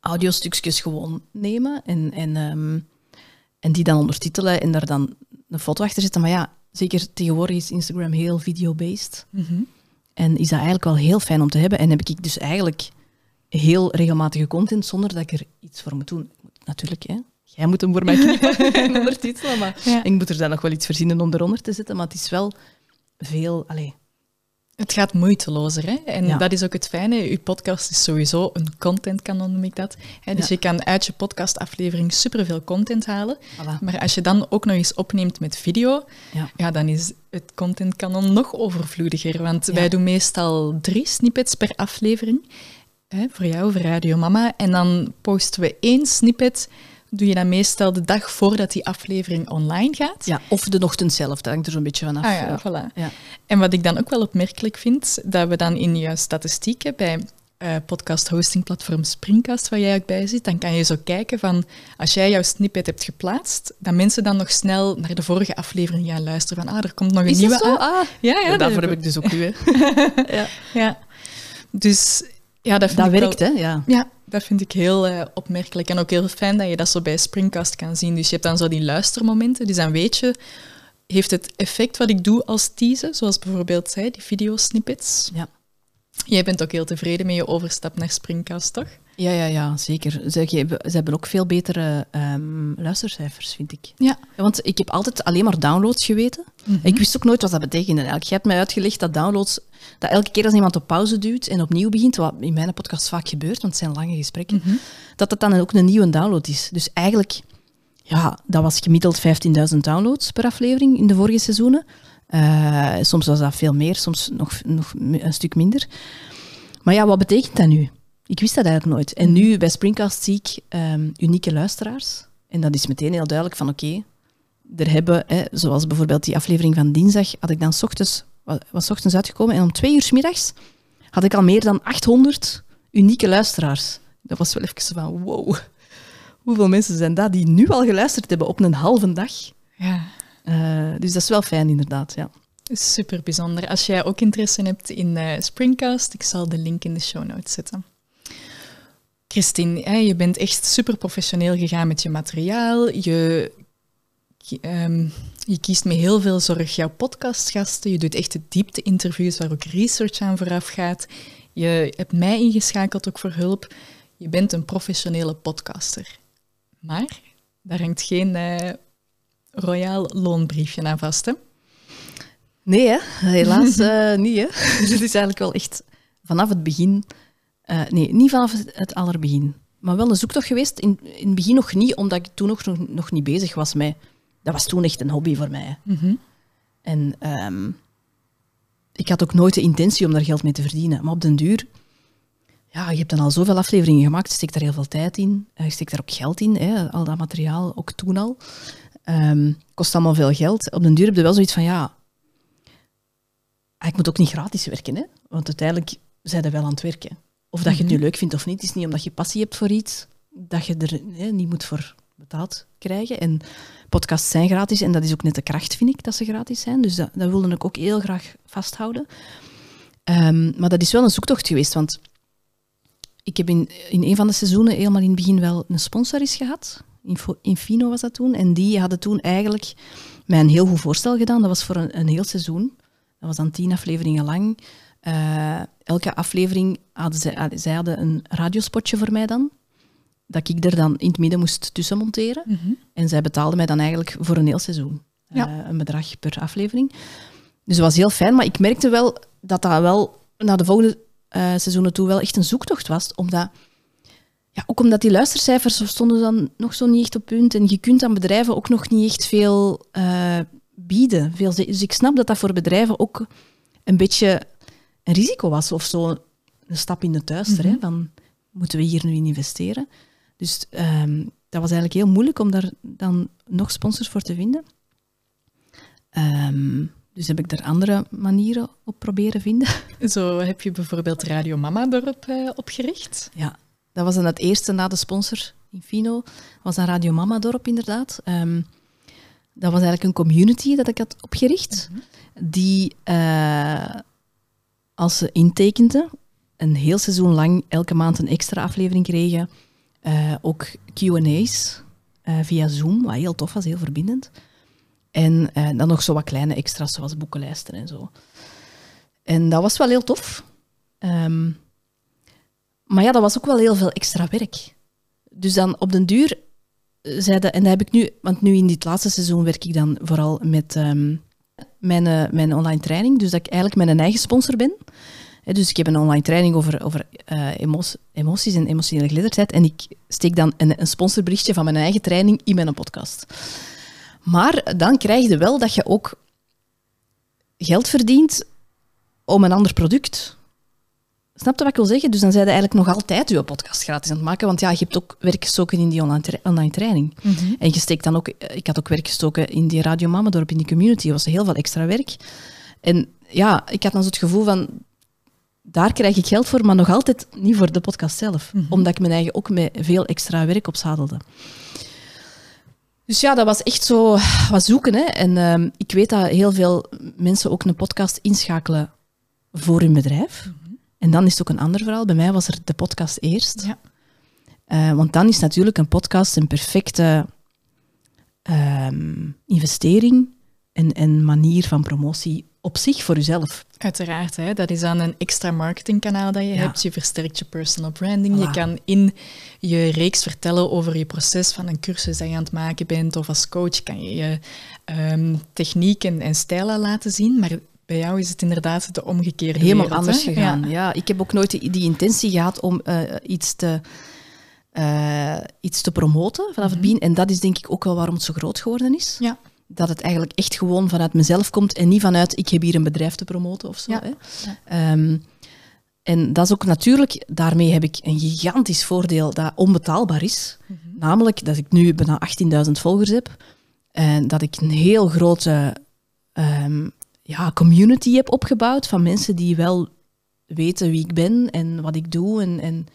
audiostukjes gewoon nemen en, en, ehm, en die dan ondertitelen en daar dan een foto achter zetten. Maar ja, zeker tegenwoordig is Instagram heel video-based. Mhm. En is dat eigenlijk wel heel fijn om te hebben. En heb ik dus eigenlijk heel regelmatige content zonder dat ik er iets voor moet doen. Natuurlijk, hè. Jij moet hem voor mij knippen en ondertitelen, maar Ja. ik moet er dan nog wel iets verzinnen om eronder te zetten. Maar het is wel veel... Allee, Het gaat moeitelozer. Hè? En Ja. dat is ook het fijne. Je podcast is sowieso een contentkanon, noem ik dat. Hè? Dus Ja. je kan uit je podcastaflevering superveel content halen. voilà. Maar als je dan ook nog eens opneemt met video, Ja. ja, dan is het contentkanon nog overvloediger. Want wij doen meestal drie snippets per aflevering. Hè, voor jou, voor Radio Mama. En dan posten we één snippet. Doe je dan meestal de dag voordat die aflevering online gaat. Ja, of de ochtend zelf, dat hangt er zo'n beetje vanaf. Ah ja, ja. voilà. Ja. En wat ik dan ook wel opmerkelijk vind, dat we dan in je statistieken bij eh podcast hosting platform Springcast, waar jij ook bij zit, dan kan je zo kijken van, als jij jouw snippet hebt geplaatst, dat mensen dan nog snel naar de vorige aflevering gaan luisteren van, ah, er komt nog een Is nieuwe dat. Ah, Ja, ja, ja, daarvoor dat, heb ik dus ook hè. ja. ja. Dus ja, dat vind Dat ik werkt, wel, hè? Ja. Ja, dat vind ik heel eh, opmerkelijk en ook heel fijn dat je dat zo bij Springcast kan zien. Dus je hebt dan zo die luistermomenten, dus dan weet je, heeft het effect wat ik doe als teaser, zoals bijvoorbeeld hè, die videosnippets. Ja. Jij bent ook heel tevreden met je overstap naar Springcast, toch? Ja, ja, ja, zeker. Ze, ze hebben ook veel betere ehm, luistercijfers, vind ik. Ja. Want ik heb altijd alleen maar downloads geweten. Ik wist ook nooit wat dat betekende. Eigenlijk. Je hebt mij uitgelegd dat downloads, dat elke keer als iemand op pauze duwt en opnieuw begint, wat in mijn podcast vaak gebeurt, want het zijn lange gesprekken, dat dat dan ook een nieuwe download is. Dus eigenlijk, ja, dat was gemiddeld 15.000 downloads per aflevering in de vorige seizoenen. Eh, soms was dat veel meer, soms nog, nog een stuk minder. Maar ja, wat betekent dat nu? Ik wist dat eigenlijk nooit. En nu bij Springcast zie ik ehm, unieke luisteraars. En dat is meteen heel duidelijk van oké, er hebben, hè, zoals bijvoorbeeld die aflevering van dinsdag, had ik dan 's ochtends, wa- was 's ochtends uitgekomen en om twee uur 's middags had ik al meer dan 800 unieke luisteraars. Dat was wel even van wow, hoeveel mensen zijn dat die nu al geluisterd hebben op een halve dag? Ja. Eh, dus dat is wel fijn inderdaad, ja. Super bijzonder. Als jij ook interesse hebt in uh, Springcast, ik zal de link in de show notes zetten. Christine, je bent echt super professioneel gegaan met je materiaal. Je, um, je kiest met heel veel zorg jouw podcastgasten. Je doet echt diepte-interviews waar ook research aan vooraf gaat. Je hebt mij ingeschakeld ook voor hulp. Je bent een professionele podcaster. Maar daar hangt geen uh, royaal loonbriefje aan vast, hè? Nee, hè? helaas uh, niet. Hè? Het is eigenlijk wel echt vanaf het begin... Uh, nee, niet vanaf het allerbegin. Maar wel een zoektocht geweest. In, in het begin nog niet, omdat ik toen nog, nog, nog niet bezig was met... Dat was toen echt een hobby voor mij. Mm -hmm. En um, ik had ook nooit de intentie om daar geld mee te verdienen. Maar op den duur ja, je hebt dan al zoveel afleveringen gemaakt, je steekt daar heel veel tijd in. Je steekt daar ook geld in, hè, al dat materiaal, ook toen al. Um, kost allemaal veel geld. Op den duur heb je wel zoiets van, ja, ik moet ook niet gratis werken, hè? want uiteindelijk zijn je wel aan het werken. Of dat je het nu mhm. leuk vindt of niet, is niet omdat je passie hebt voor iets, dat je er hè, niet moet voor betaald krijgen. En podcasts zijn gratis en dat is ook net de kracht, vind ik, dat ze gratis zijn. Dus dat, dat wilde ik ook heel graag vasthouden. Um, maar dat is wel een zoektocht geweest, want ik heb in, in een van de seizoenen helemaal in het begin wel een sponsor is gehad. Info, Infino was dat toen. En die hadden toen eigenlijk mij een heel goed voorstel gedaan. Dat was voor een, een heel seizoen. Dat was dan tien afleveringen lang. Uh, elke aflevering hadden zij, zij hadden een radiospotje voor mij dan. Dat ik er dan in het midden moest tussen monteren. Mhm. En zij betaalden mij dan eigenlijk voor een heel seizoen. Ja. Uh, een bedrag per aflevering. Dus dat was heel fijn. Maar ik merkte wel dat dat wel na de volgende uh, seizoenen toe wel echt een zoektocht was. Omdat, ja, ook omdat die luistercijfers stonden dan nog zo niet echt op punt. En je kunt aan bedrijven ook nog niet echt veel bieden. Veel, dus ik snap dat dat voor bedrijven ook een beetje een risico was. Of zo een stap in de duister. hè, mhm. van, moeten we hier nu in investeren? Dus um, dat was eigenlijk heel moeilijk om daar dan nog sponsors voor te vinden. Um, dus heb ik er andere manieren op proberen vinden. Zo heb je bijvoorbeeld Radio Mama Dorp uh, opgericht? Ja, dat was dan het eerste na de sponsor Infino. was dan Radio Mama Dorp inderdaad. Um, dat was eigenlijk een community dat ik had opgericht. Mhm. Die, uh, als ze intekenden, een heel seizoen lang elke maand een extra aflevering kregen. Uh, ook Q&A's via Zoom, wat heel tof was, heel verbindend. En uh, dan nog zo wat kleine extra's, zoals boekenlijsten en zo. En dat was wel heel tof. Um, maar ja, dat was ook wel heel veel extra werk. Dus dan op den duur eh, zeiden, en dat heb ik nu, want nu in dit laatste seizoen werk ik dan vooral met um, mijn, uh, mijn online training, dus dat ik eigenlijk mijn eigen sponsor ben. dus ik heb een online training over, over uh, emoties en emotionele geletterdheid en ik steek dan een, een sponsorberichtje van mijn eigen training in mijn podcast. Maar dan krijg je wel dat je ook geld verdient om een ander product. Snap je wat ik wil zeggen? Dus dan zijn je eigenlijk nog altijd je podcast gratis aan het maken, want ja, je hebt ook werk gestoken in die online, training. Mhm. En je steekt dan ook, ik had ook werk gestoken in die Radio Mama Dorp, in die community. Dat was heel veel extra werk. En ja, ik had dan zo het gevoel van, daar krijg ik geld voor, maar nog altijd niet voor de podcast zelf. Mhm. Omdat ik mijn eigen ook met veel extra werk opzadelde. Dus ja, dat was echt zo wat zoeken. Hè. En uh, ik weet dat heel veel mensen ook een podcast inschakelen voor hun bedrijf. Mhm. En dan is het ook een ander verhaal. Bij mij was er de podcast eerst. Ja. Uh, want dan is natuurlijk een podcast een perfecte um, investering en, en manier van promotie op zich voor jezelf. Uiteraard, hè? dat is dan een extra marketingkanaal dat je hebt. Je versterkt je personal branding. Je kan in je reeks vertellen over je proces van een cursus dat je aan het maken bent. Of als coach kan je je um, technieken en stijlen laten zien. Maar bij jou is het inderdaad de omgekeerde Helemaal anders gegaan. Ja. ik heb ook nooit die, intentie gehad om uh, iets te... Uh, iets te promoten vanaf het mhm. begin. En dat is denk ik ook wel waarom het zo groot geworden is. Ja dat het eigenlijk echt gewoon vanuit mezelf komt en niet vanuit ik heb hier een bedrijf te promoten of zo. Hè. Ehm, en dat is ook natuurlijk, daarmee heb ik een gigantisch voordeel dat onbetaalbaar is. Mhm. Namelijk dat ik nu bijna 18.000 volgers heb en dat ik een heel grote um, ja, community heb opgebouwd van mensen die wel weten wie ik ben en wat ik doe en, en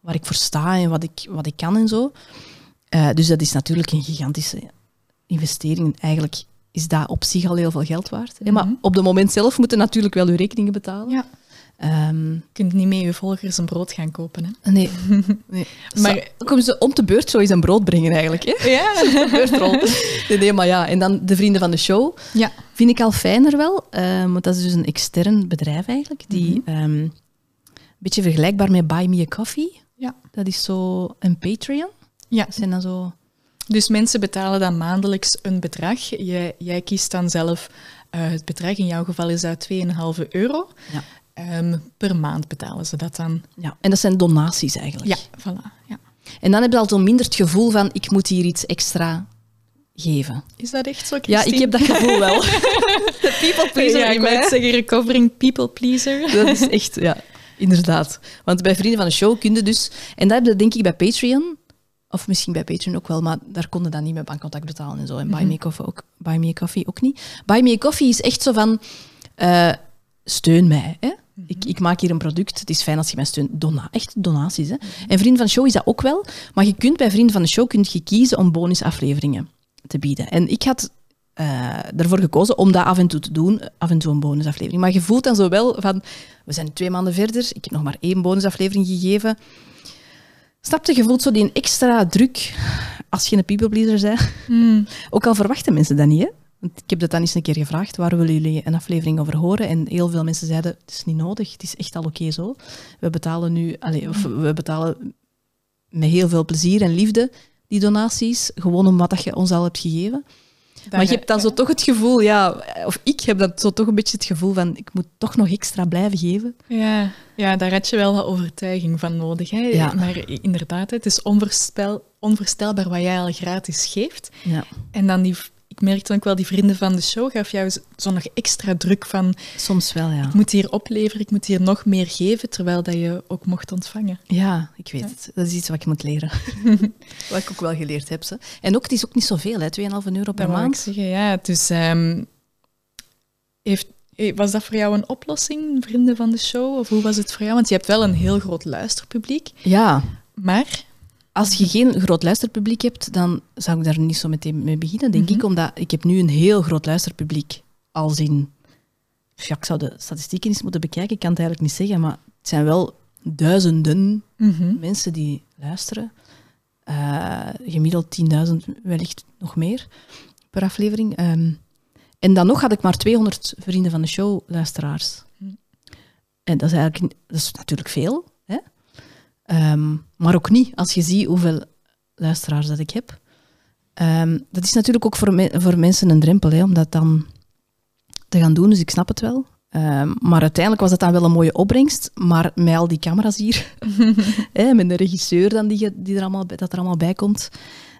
waar ik voor sta en wat ik, wat ik kan en zo. Uh, dus dat is natuurlijk een gigantische investeringen eigenlijk is dat op zich al heel veel geld waard. hè. Maar Mhm. op het moment zelf moeten natuurlijk wel uw rekeningen betalen. Ja. Ehm, Je kunt niet met je volgers een brood gaan kopen. Hè? nee. nee. Maar- komen ze om de beurt zo eens een brood brengen eigenlijk. Hè? Ja. Beurtrol. Nee, nee, maar ja. En dan de vrienden van de show. ja. Vind ik al fijner wel, ehm, want dat is dus een extern bedrijf eigenlijk, die Mhm. ehm, een beetje vergelijkbaar met Buy Me a Coffee. Ja. Dat is zo een Patreon. ja. Dat zijn dan zo... Dus mensen betalen dan maandelijks een bedrag. Jij, jij kiest dan zelf eh, het bedrag. In jouw geval is dat 2,5 euro. Ja. Ehm, per maand betalen ze dat dan. Ja. En dat zijn donaties eigenlijk. Ja, voilà. Ja. En dan heb je al zo minder het gevoel van, ik moet hier iets extra geven. Is dat echt zo, Ja, ik heb dat gevoel wel. De people pleaser ja, ik mij. zeggen, recovering people pleaser. Dat is echt, ja, inderdaad. Want bij Vrienden van de Show kun je dus... En dat heb je denk ik bij Patreon, of misschien bij Patreon ook wel, maar daar konden dan niet met bankcontact betalen en zo. En Buy Me a Coffee ook, Buy Me a Coffee ook niet. Buy Me a Coffee is echt zo van, eh, steun mij. Hè? ik, ik maak hier een product, het is fijn als je mij steunt. Dona, echt donaties. Hè? En Vrienden van de Show is dat ook wel. Maar je kunt bij Vrienden van de Show kun je kiezen om bonusafleveringen te bieden. En ik had eh, ervoor gekozen om dat af en toe te doen, af en toe een bonusaflevering. Maar je voelt dan zo wel van, we zijn twee maanden verder, ik heb nog maar één bonusaflevering gegeven. Snap je, je voelt zo die extra druk als je een people pleaser bent. Hmm. Ook al verwachten mensen dat niet, hè. Ik heb dat dan eens een keer gevraagd, waar willen jullie een aflevering over horen? En heel veel mensen zeiden, het is niet nodig, het is echt al oké zo. We betalen nu, of we betalen met heel veel plezier en liefde die donaties, gewoon om wat dat je ons al hebt gegeven. maar je hebt dan zo toch het gevoel, ja, of ik heb dan zo toch een beetje het gevoel van, ik moet toch nog extra blijven geven. Ja, ja, daar had je wel wat overtuiging van nodig. Hè? Ja. Maar inderdaad, het is onvoorstelbaar wat jij al gratis geeft. Ja, En dan die, ik merkte ook wel, die vrienden van de show gaf jou zo- nog extra druk van soms wel, ja. ik moet hier opleveren, ik moet hier nog meer geven, terwijl dat je ook mocht ontvangen. Ja, ik weet het. Dat is iets wat ik moet leren. wat ik ook wel geleerd heb. Ze. En ook, het is ook niet zoveel, hè, 2,5 euro per Dat maand. zeggen, ja. Dus heeft, eh, was dat voor jou een oplossing, vrienden van de show? Of hoe was het voor jou? Want je hebt wel een heel groot luisterpubliek, Ja, maar... als je geen groot luisterpubliek hebt, dan zou ik daar niet zo meteen mee beginnen, denk Mhm. ik. Omdat ik heb nu een heel groot luisterpubliek. Als in... Ja, ik zou de statistieken eens moeten bekijken, ik kan het eigenlijk niet zeggen, maar het zijn wel duizenden Mhm. mensen die luisteren. Eh, gemiddeld 10.000, wellicht nog meer per aflevering. Ehm, en dan nog had ik maar 200 vrienden van de show luisteraars. Hm. En dat is eigenlijk dat is natuurlijk veel, Ehm, maar ook niet als je ziet hoeveel luisteraars dat ik heb. Ehm, dat is natuurlijk ook voor, me- voor mensen een drempel hè, om dat dan te gaan doen, dus ik snap het wel. Ehm, maar uiteindelijk was het dan wel een mooie opbrengst. Maar met al die camera's hier, hè, met de regisseur dan die, die er allemaal, bij- dat er allemaal bij komt,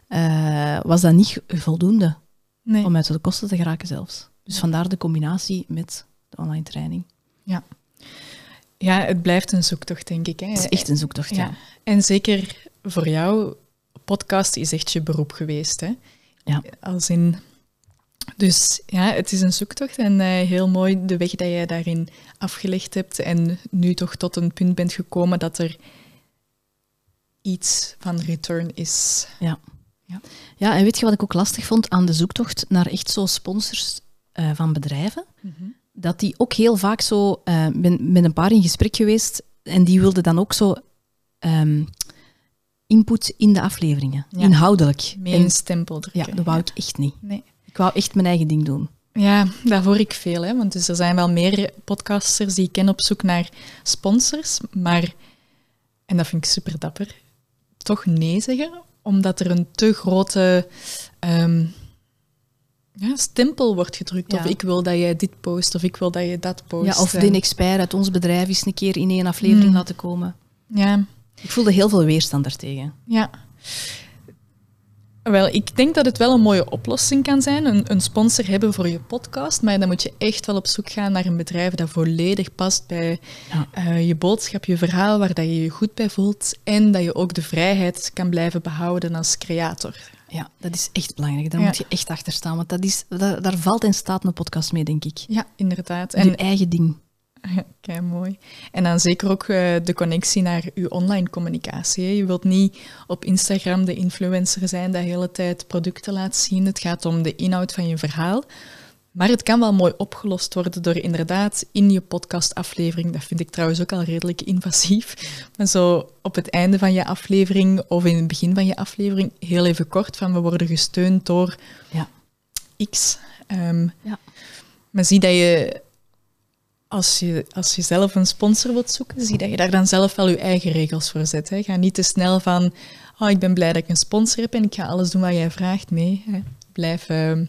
eh, was dat niet voldoende Nee. om uit de kosten te geraken zelfs. Dus vandaar de combinatie met de online training. Ja, het blijft een zoektocht, denk ik. Hè. Het is echt een zoektocht, ja. Ja. En zeker voor jou, podcast is echt je beroep geweest. Hè? Ja. Als in... Dus ja, het is een zoektocht en eh, heel mooi de weg dat jij daarin afgelegd hebt en nu toch tot een punt bent gekomen dat er iets van return is. Ja, en weet je wat ik ook lastig vond aan de zoektocht naar echt zo sponsors eh, van bedrijven? Dat die ook heel vaak zo... Ik ben met een paar in gesprek geweest en die wilden dan ook zo ehm, input in de afleveringen, Ja. inhoudelijk. Meer En- een stempel ja, drukken. dat wou ik echt niet. Nee. Ik wou echt mijn eigen ding doen. Ja, daar hoor ik veel. Hè? Want dus er zijn wel meer podcasters die ik ken op zoek naar sponsors. Maar, en dat vind ik super dapper, toch nee zeggen. Omdat er een te grote ehm, ja, stempel wordt gedrukt. Ja. Of ik wil dat jij dit post, of ik wil dat je dat post. Ja, of de expert uit ons bedrijf eens een keer in één aflevering Mm. laten komen. Ja, Ik voelde heel veel weerstand daartegen. ja. Wel, ik denk dat het wel een mooie oplossing kan zijn, een, een sponsor hebben voor je podcast, maar dan moet je echt wel op zoek gaan naar een bedrijf dat volledig past bij Ja. eh, je boodschap, je verhaal, waar dat je je goed bij voelt en dat je ook de vrijheid kan blijven behouden als creator. Ja, dat is echt belangrijk. Daar Ja. moet je echt achter staan. Want dat is, daar, daar valt en staat een podcast mee, denk ik. Ja, inderdaad. En je eigen ding. Kijk, mooi. En dan zeker ook uh, de connectie naar uw online communicatie. Hè. Je wilt niet op Instagram de influencer zijn dat de hele tijd producten laat zien. Het gaat om de inhoud van je verhaal. Maar het kan wel mooi opgelost worden door inderdaad in je podcastaflevering, dat vind ik trouwens ook al redelijk invasief, maar zo op het einde van je aflevering of in het begin van je aflevering heel even kort van we worden gesteund door ja. X. Um, ja. Maar zie dat je als, je als je zelf een sponsor wilt zoeken, zie dat je daar dan zelf wel je eigen regels voor zet. Hè. Ga niet te snel van, oh, ik ben blij dat ik een sponsor heb en ik ga alles doen wat jij vraagt. Nee, hè. blijf... Uh,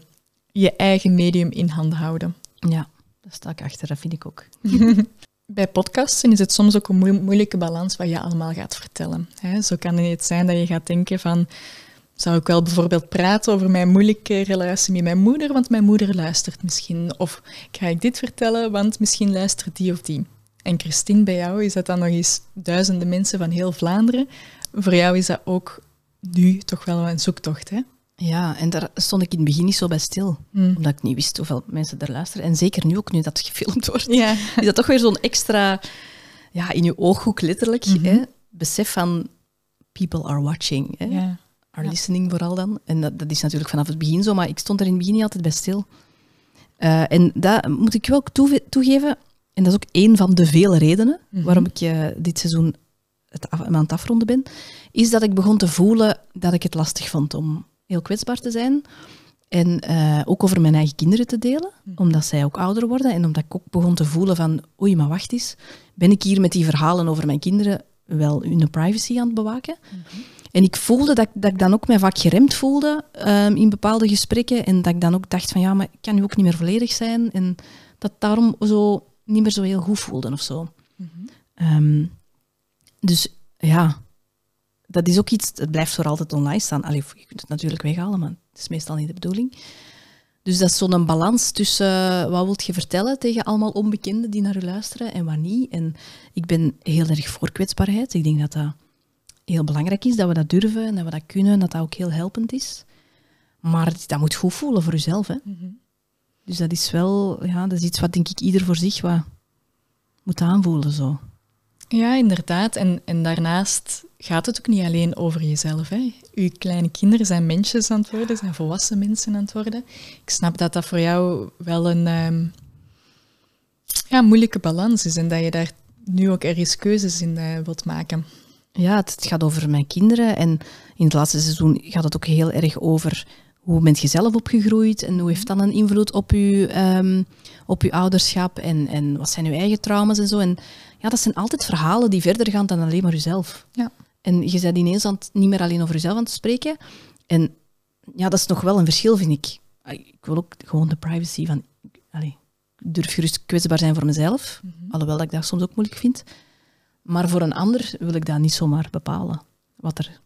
je eigen medium in handen houden. Ja, daar sta ik achter, dat vind ik ook. Bij podcasten is het soms ook een moeilijke balans wat je allemaal gaat vertellen. Zo kan het zijn dat je gaat denken van... Zou ik wel bijvoorbeeld praten over mijn moeilijke relatie met mijn moeder, want mijn moeder luistert misschien. Of ga ik dit vertellen, want misschien luistert die of die. En Christine, bij jou is dat dan nog eens duizenden mensen van heel Vlaanderen. Voor jou is dat ook nu toch wel een zoektocht, hè? Ja, en daar stond ik in het begin niet zo bij stil. Hmm. Omdat ik niet wist hoeveel mensen er luisteren. En zeker nu ook, nu dat gefilmd wordt, is dat toch weer zo'n extra, ja, in je ooghoek letterlijk, mhm. hè, besef van people are watching. Hè. Are listening vooral dan. En dat, dat, is natuurlijk vanaf het begin zo, maar ik stond er in het begin niet altijd bij stil. Uh, en dat moet ik wel toegeven, en dat is ook een van de vele redenen mhm. waarom ik uh, dit seizoen het af, aan het afronden ben, is dat ik begon te voelen dat ik het lastig vond om heel kwetsbaar te zijn. En uh, ook over mijn eigen kinderen te delen, mhm. omdat zij ook ouder worden. En omdat ik ook begon te voelen van, oei, maar wacht eens, ben ik hier met die verhalen over mijn kinderen wel hun privacy aan het bewaken? Mhm. En ik voelde dat, dat ik dan ook mij vaak geremd voelde um, in bepaalde gesprekken. En dat ik dan ook dacht van, ja, maar ik kan nu ook niet meer volledig zijn. En dat daarom zo niet meer zo heel goed voelde of zo. Mhm. Ehm, dus ja, dat is ook iets, het blijft voor altijd online staan. Allee, je kunt het natuurlijk weghalen, maar het is meestal niet de bedoeling. Dus dat is zo'n balans tussen uh, wat wilt je vertellen tegen allemaal onbekenden die naar je luisteren en wat niet. En ik ben heel erg voor kwetsbaarheid. Ik denk dat dat heel belangrijk is, dat we dat durven en dat we dat kunnen en dat dat ook heel helpend is. Maar dat moet goed voelen voor jezelf. Hè? Mhm. Dus dat is wel, ja, dat is iets wat denk ik ieder voor zich wat moet aanvoelen. Zo. Ja, inderdaad. En, en daarnaast gaat het ook niet alleen over jezelf. Hè. Uw kleine kinderen zijn mensjes aan het worden, zijn volwassen mensen aan het worden. Ik snap dat dat voor jou wel een um, ja, moeilijke balans is en dat je daar nu ook ergens keuzes in uh, wilt maken. Ja, het, gaat over mijn kinderen en in het laatste seizoen gaat het ook heel erg over hoe bent je zelf opgegroeid en hoe heeft dat een invloed op je, um, op uw ouderschap en, en wat zijn uw eigen trauma's en zo. En ja, dat zijn altijd verhalen die verder gaan dan alleen maar jezelf. Ja. En je bent ineens aan het, niet meer alleen over jezelf aan te spreken. En ja, dat is nog wel een verschil, vind ik. Ik wil ook gewoon de privacy van... Allez, ik durf gerust kwetsbaar zijn voor mezelf, mhm. alhoewel dat ik dat soms ook moeilijk vind. Maar voor een ander wil ik dat niet zomaar bepalen, wat er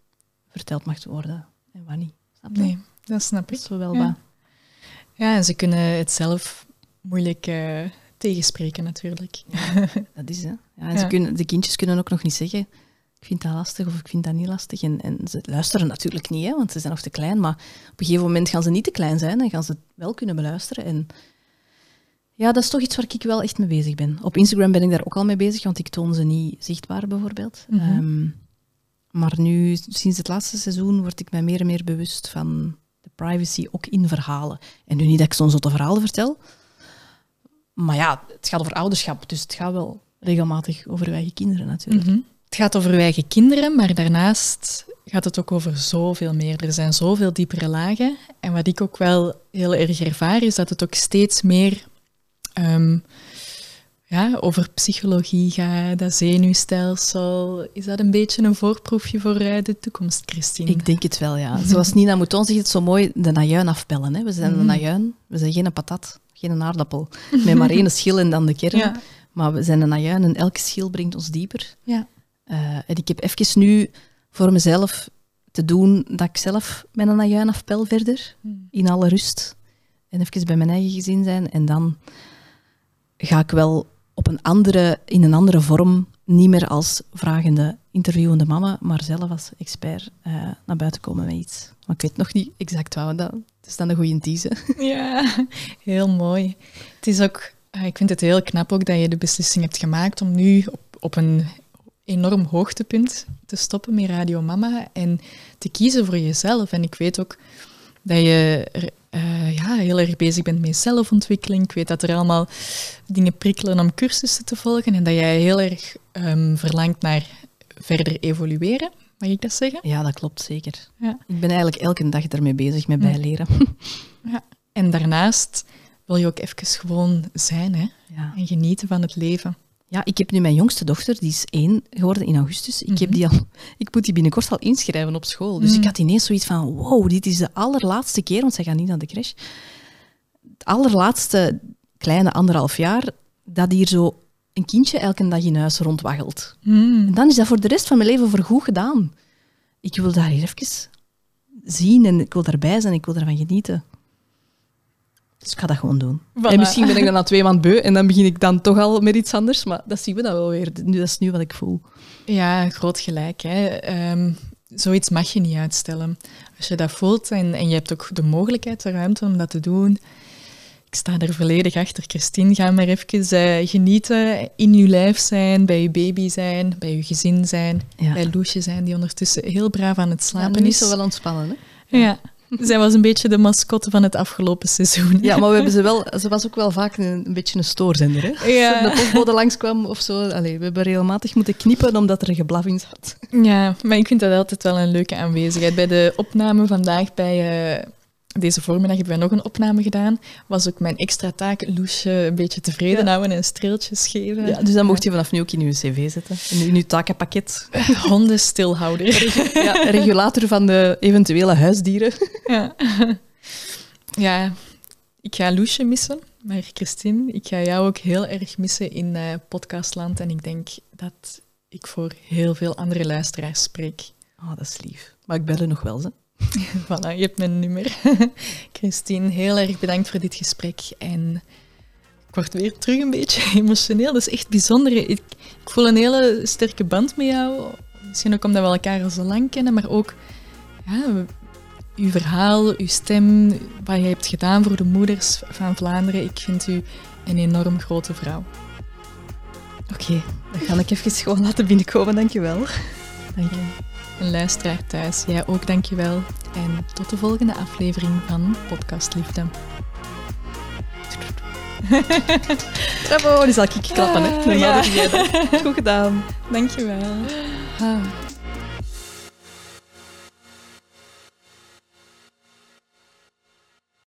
verteld mag worden en wat niet. Snap je? Nee, dat snap ik. Zo wel ja. ja, en ze kunnen het zelf moeilijk uh, tegenspreken natuurlijk. dat is, hè. Ja, ze Kunnen, de kindjes kunnen ook nog niet zeggen, ik vind dat lastig of ik vind dat niet lastig. En, en ze luisteren natuurlijk niet, hè, want ze zijn nog te klein. Maar op een gegeven moment gaan ze niet te klein zijn en gaan ze wel kunnen beluisteren. En ja, dat is toch iets waar ik wel echt mee bezig ben. Op Instagram ben ik daar ook al mee bezig, want ik toon ze niet zichtbaar bijvoorbeeld. Mhm. Ehm, maar nu, sinds het laatste seizoen, word ik mij meer en meer bewust van de privacy, ook in verhalen. En nu niet dat ik zo'n zotte verhalen vertel, maar ja, het gaat over ouderschap, dus het gaat wel regelmatig over uw eigen kinderen natuurlijk. Mhm. Het gaat over uw eigen kinderen, maar daarnaast gaat het ook over zoveel meer. Er zijn zoveel diepere lagen. En wat ik ook wel heel erg ervaar, is dat het ook steeds meer ehm, ja, over psychologie gaat, dat zenuwstelsel. Is dat een beetje een voorproefje voor uh, de toekomst, Christine? Ik denk het wel, ja. Zoals Nina Mouton zegt het zo mooi, de najuin afpellen. Hè. We zijn mm. een najuin, we zijn geen patat geen aardappel. Met maar één schil en dan de kern. Maar we zijn een ajuin en elke schil brengt ons dieper. Ja. Uh, en ik heb even nu voor mezelf te doen dat ik zelf met een ajuin afpel verder, hmm. in alle rust. En even bij mijn eigen gezin zijn. En dan ga ik wel op een andere, in een andere vorm, niet meer als vragende, interviewende mama, maar zelf als expert uh, naar buiten komen met iets. Maar ik weet nog niet exact wat dat het is dan een goede teaser. Ja, heel mooi. Het is ook ik vind het heel knap ook dat je de beslissing hebt gemaakt om nu op, op een enorm hoogtepunt te stoppen met Radio Mama en te kiezen voor jezelf. En ik weet ook dat je uh, ja, heel erg bezig bent met zelfontwikkeling. Ik weet dat er allemaal dingen prikkelen om cursussen te volgen en dat jij heel erg um, verlangt naar verder evolueren. Mag ik dat zeggen? Ja, dat klopt zeker. Ja. Ik ben eigenlijk elke dag ermee bezig met bijleren. Ja. En daarnaast wil je ook even gewoon zijn hè? Ja. en genieten van het leven. Ja, ik heb nu mijn jongste dochter, die is één geworden in augustus. Ik, heb mhm. die al, ik moet die binnenkort al inschrijven op school. Dus ik mhm. had ineens zoiets van, wow, dit is de allerlaatste keer, want zij gaat niet naar de crash. Het allerlaatste kleine anderhalf jaar dat hier zo een kindje elke dag in huis rondwaggelt. Mhm. En dan is dat voor de rest van mijn leven voorgoed gedaan. Ik wil daar hier even zien en ik wil daarbij zijn, ik wil daarvan genieten. Dus ik ga dat gewoon doen. En misschien ben ik dan na twee maanden beu en dan begin ik dan toch al met iets anders. Maar dat zien we dan wel weer. Nu, dat is nu wat ik voel. Ja, groot gelijk. Hè. Ehm, zoiets mag je niet uitstellen. Als je dat voelt en, en je hebt ook de mogelijkheid, de ruimte om dat te doen. Ik sta er volledig achter. Christine, ga maar even uh, genieten. In je lijf zijn, bij je baby zijn, bij je gezin zijn. Bij Loesje zijn, die ondertussen heel braaf aan het slapen ja, is. is. zo wel ontspannen, hè? Ja, zij was een beetje de mascotte van het afgelopen seizoen. Ja, maar we hebben ze wel, ze was ook wel vaak een, een beetje een stoorzender. Hè? Ja. Als de postbode langskwam of zo. Allee, we hebben regelmatig moeten knippen omdat er een geblaf in zat. Ja, maar ik vind dat altijd wel een leuke aanwezigheid. Bij de opname vandaag bij uh, deze voormiddag hebben wij nog een opname gedaan. Was ook mijn extra taak Loesje een beetje tevreden houden en streeltjes geven. Ja, dus dan mocht je vanaf nu ook in je cv zetten. In, je takenpakket. Hondenstilhouder. Ja, regulator van de eventuele huisdieren. Ja. ja, ik ga Loesje missen. Maar Christine, ik ga jou ook heel erg missen in uh, podcastland. En ik denk dat ik voor heel veel andere luisteraars spreek. Oh, dat is lief. Maar ik bel er nog wel, ze. voilà, je hebt mijn nummer. Christine, heel erg bedankt voor dit gesprek. En ik word weer terug een beetje emotioneel. Dat is echt bijzonder. Ik, ik voel een hele sterke band met jou. Misschien ook omdat we elkaar al zo lang kennen, maar ook ja, uw verhaal, uw stem, wat je hebt gedaan voor de moeders van Vlaanderen. Ik vind u een enorm grote vrouw. Oké, dan ga ik even gewoon laten binnenkomen. Dankjewel. Dank je en luisteraar thuis, jij ook dankjewel. En tot de volgende aflevering van Podcast Liefde. Bravo, die zal ik klappen. Hè. Normaal ja. Goed gedaan. Dankjewel. Ah.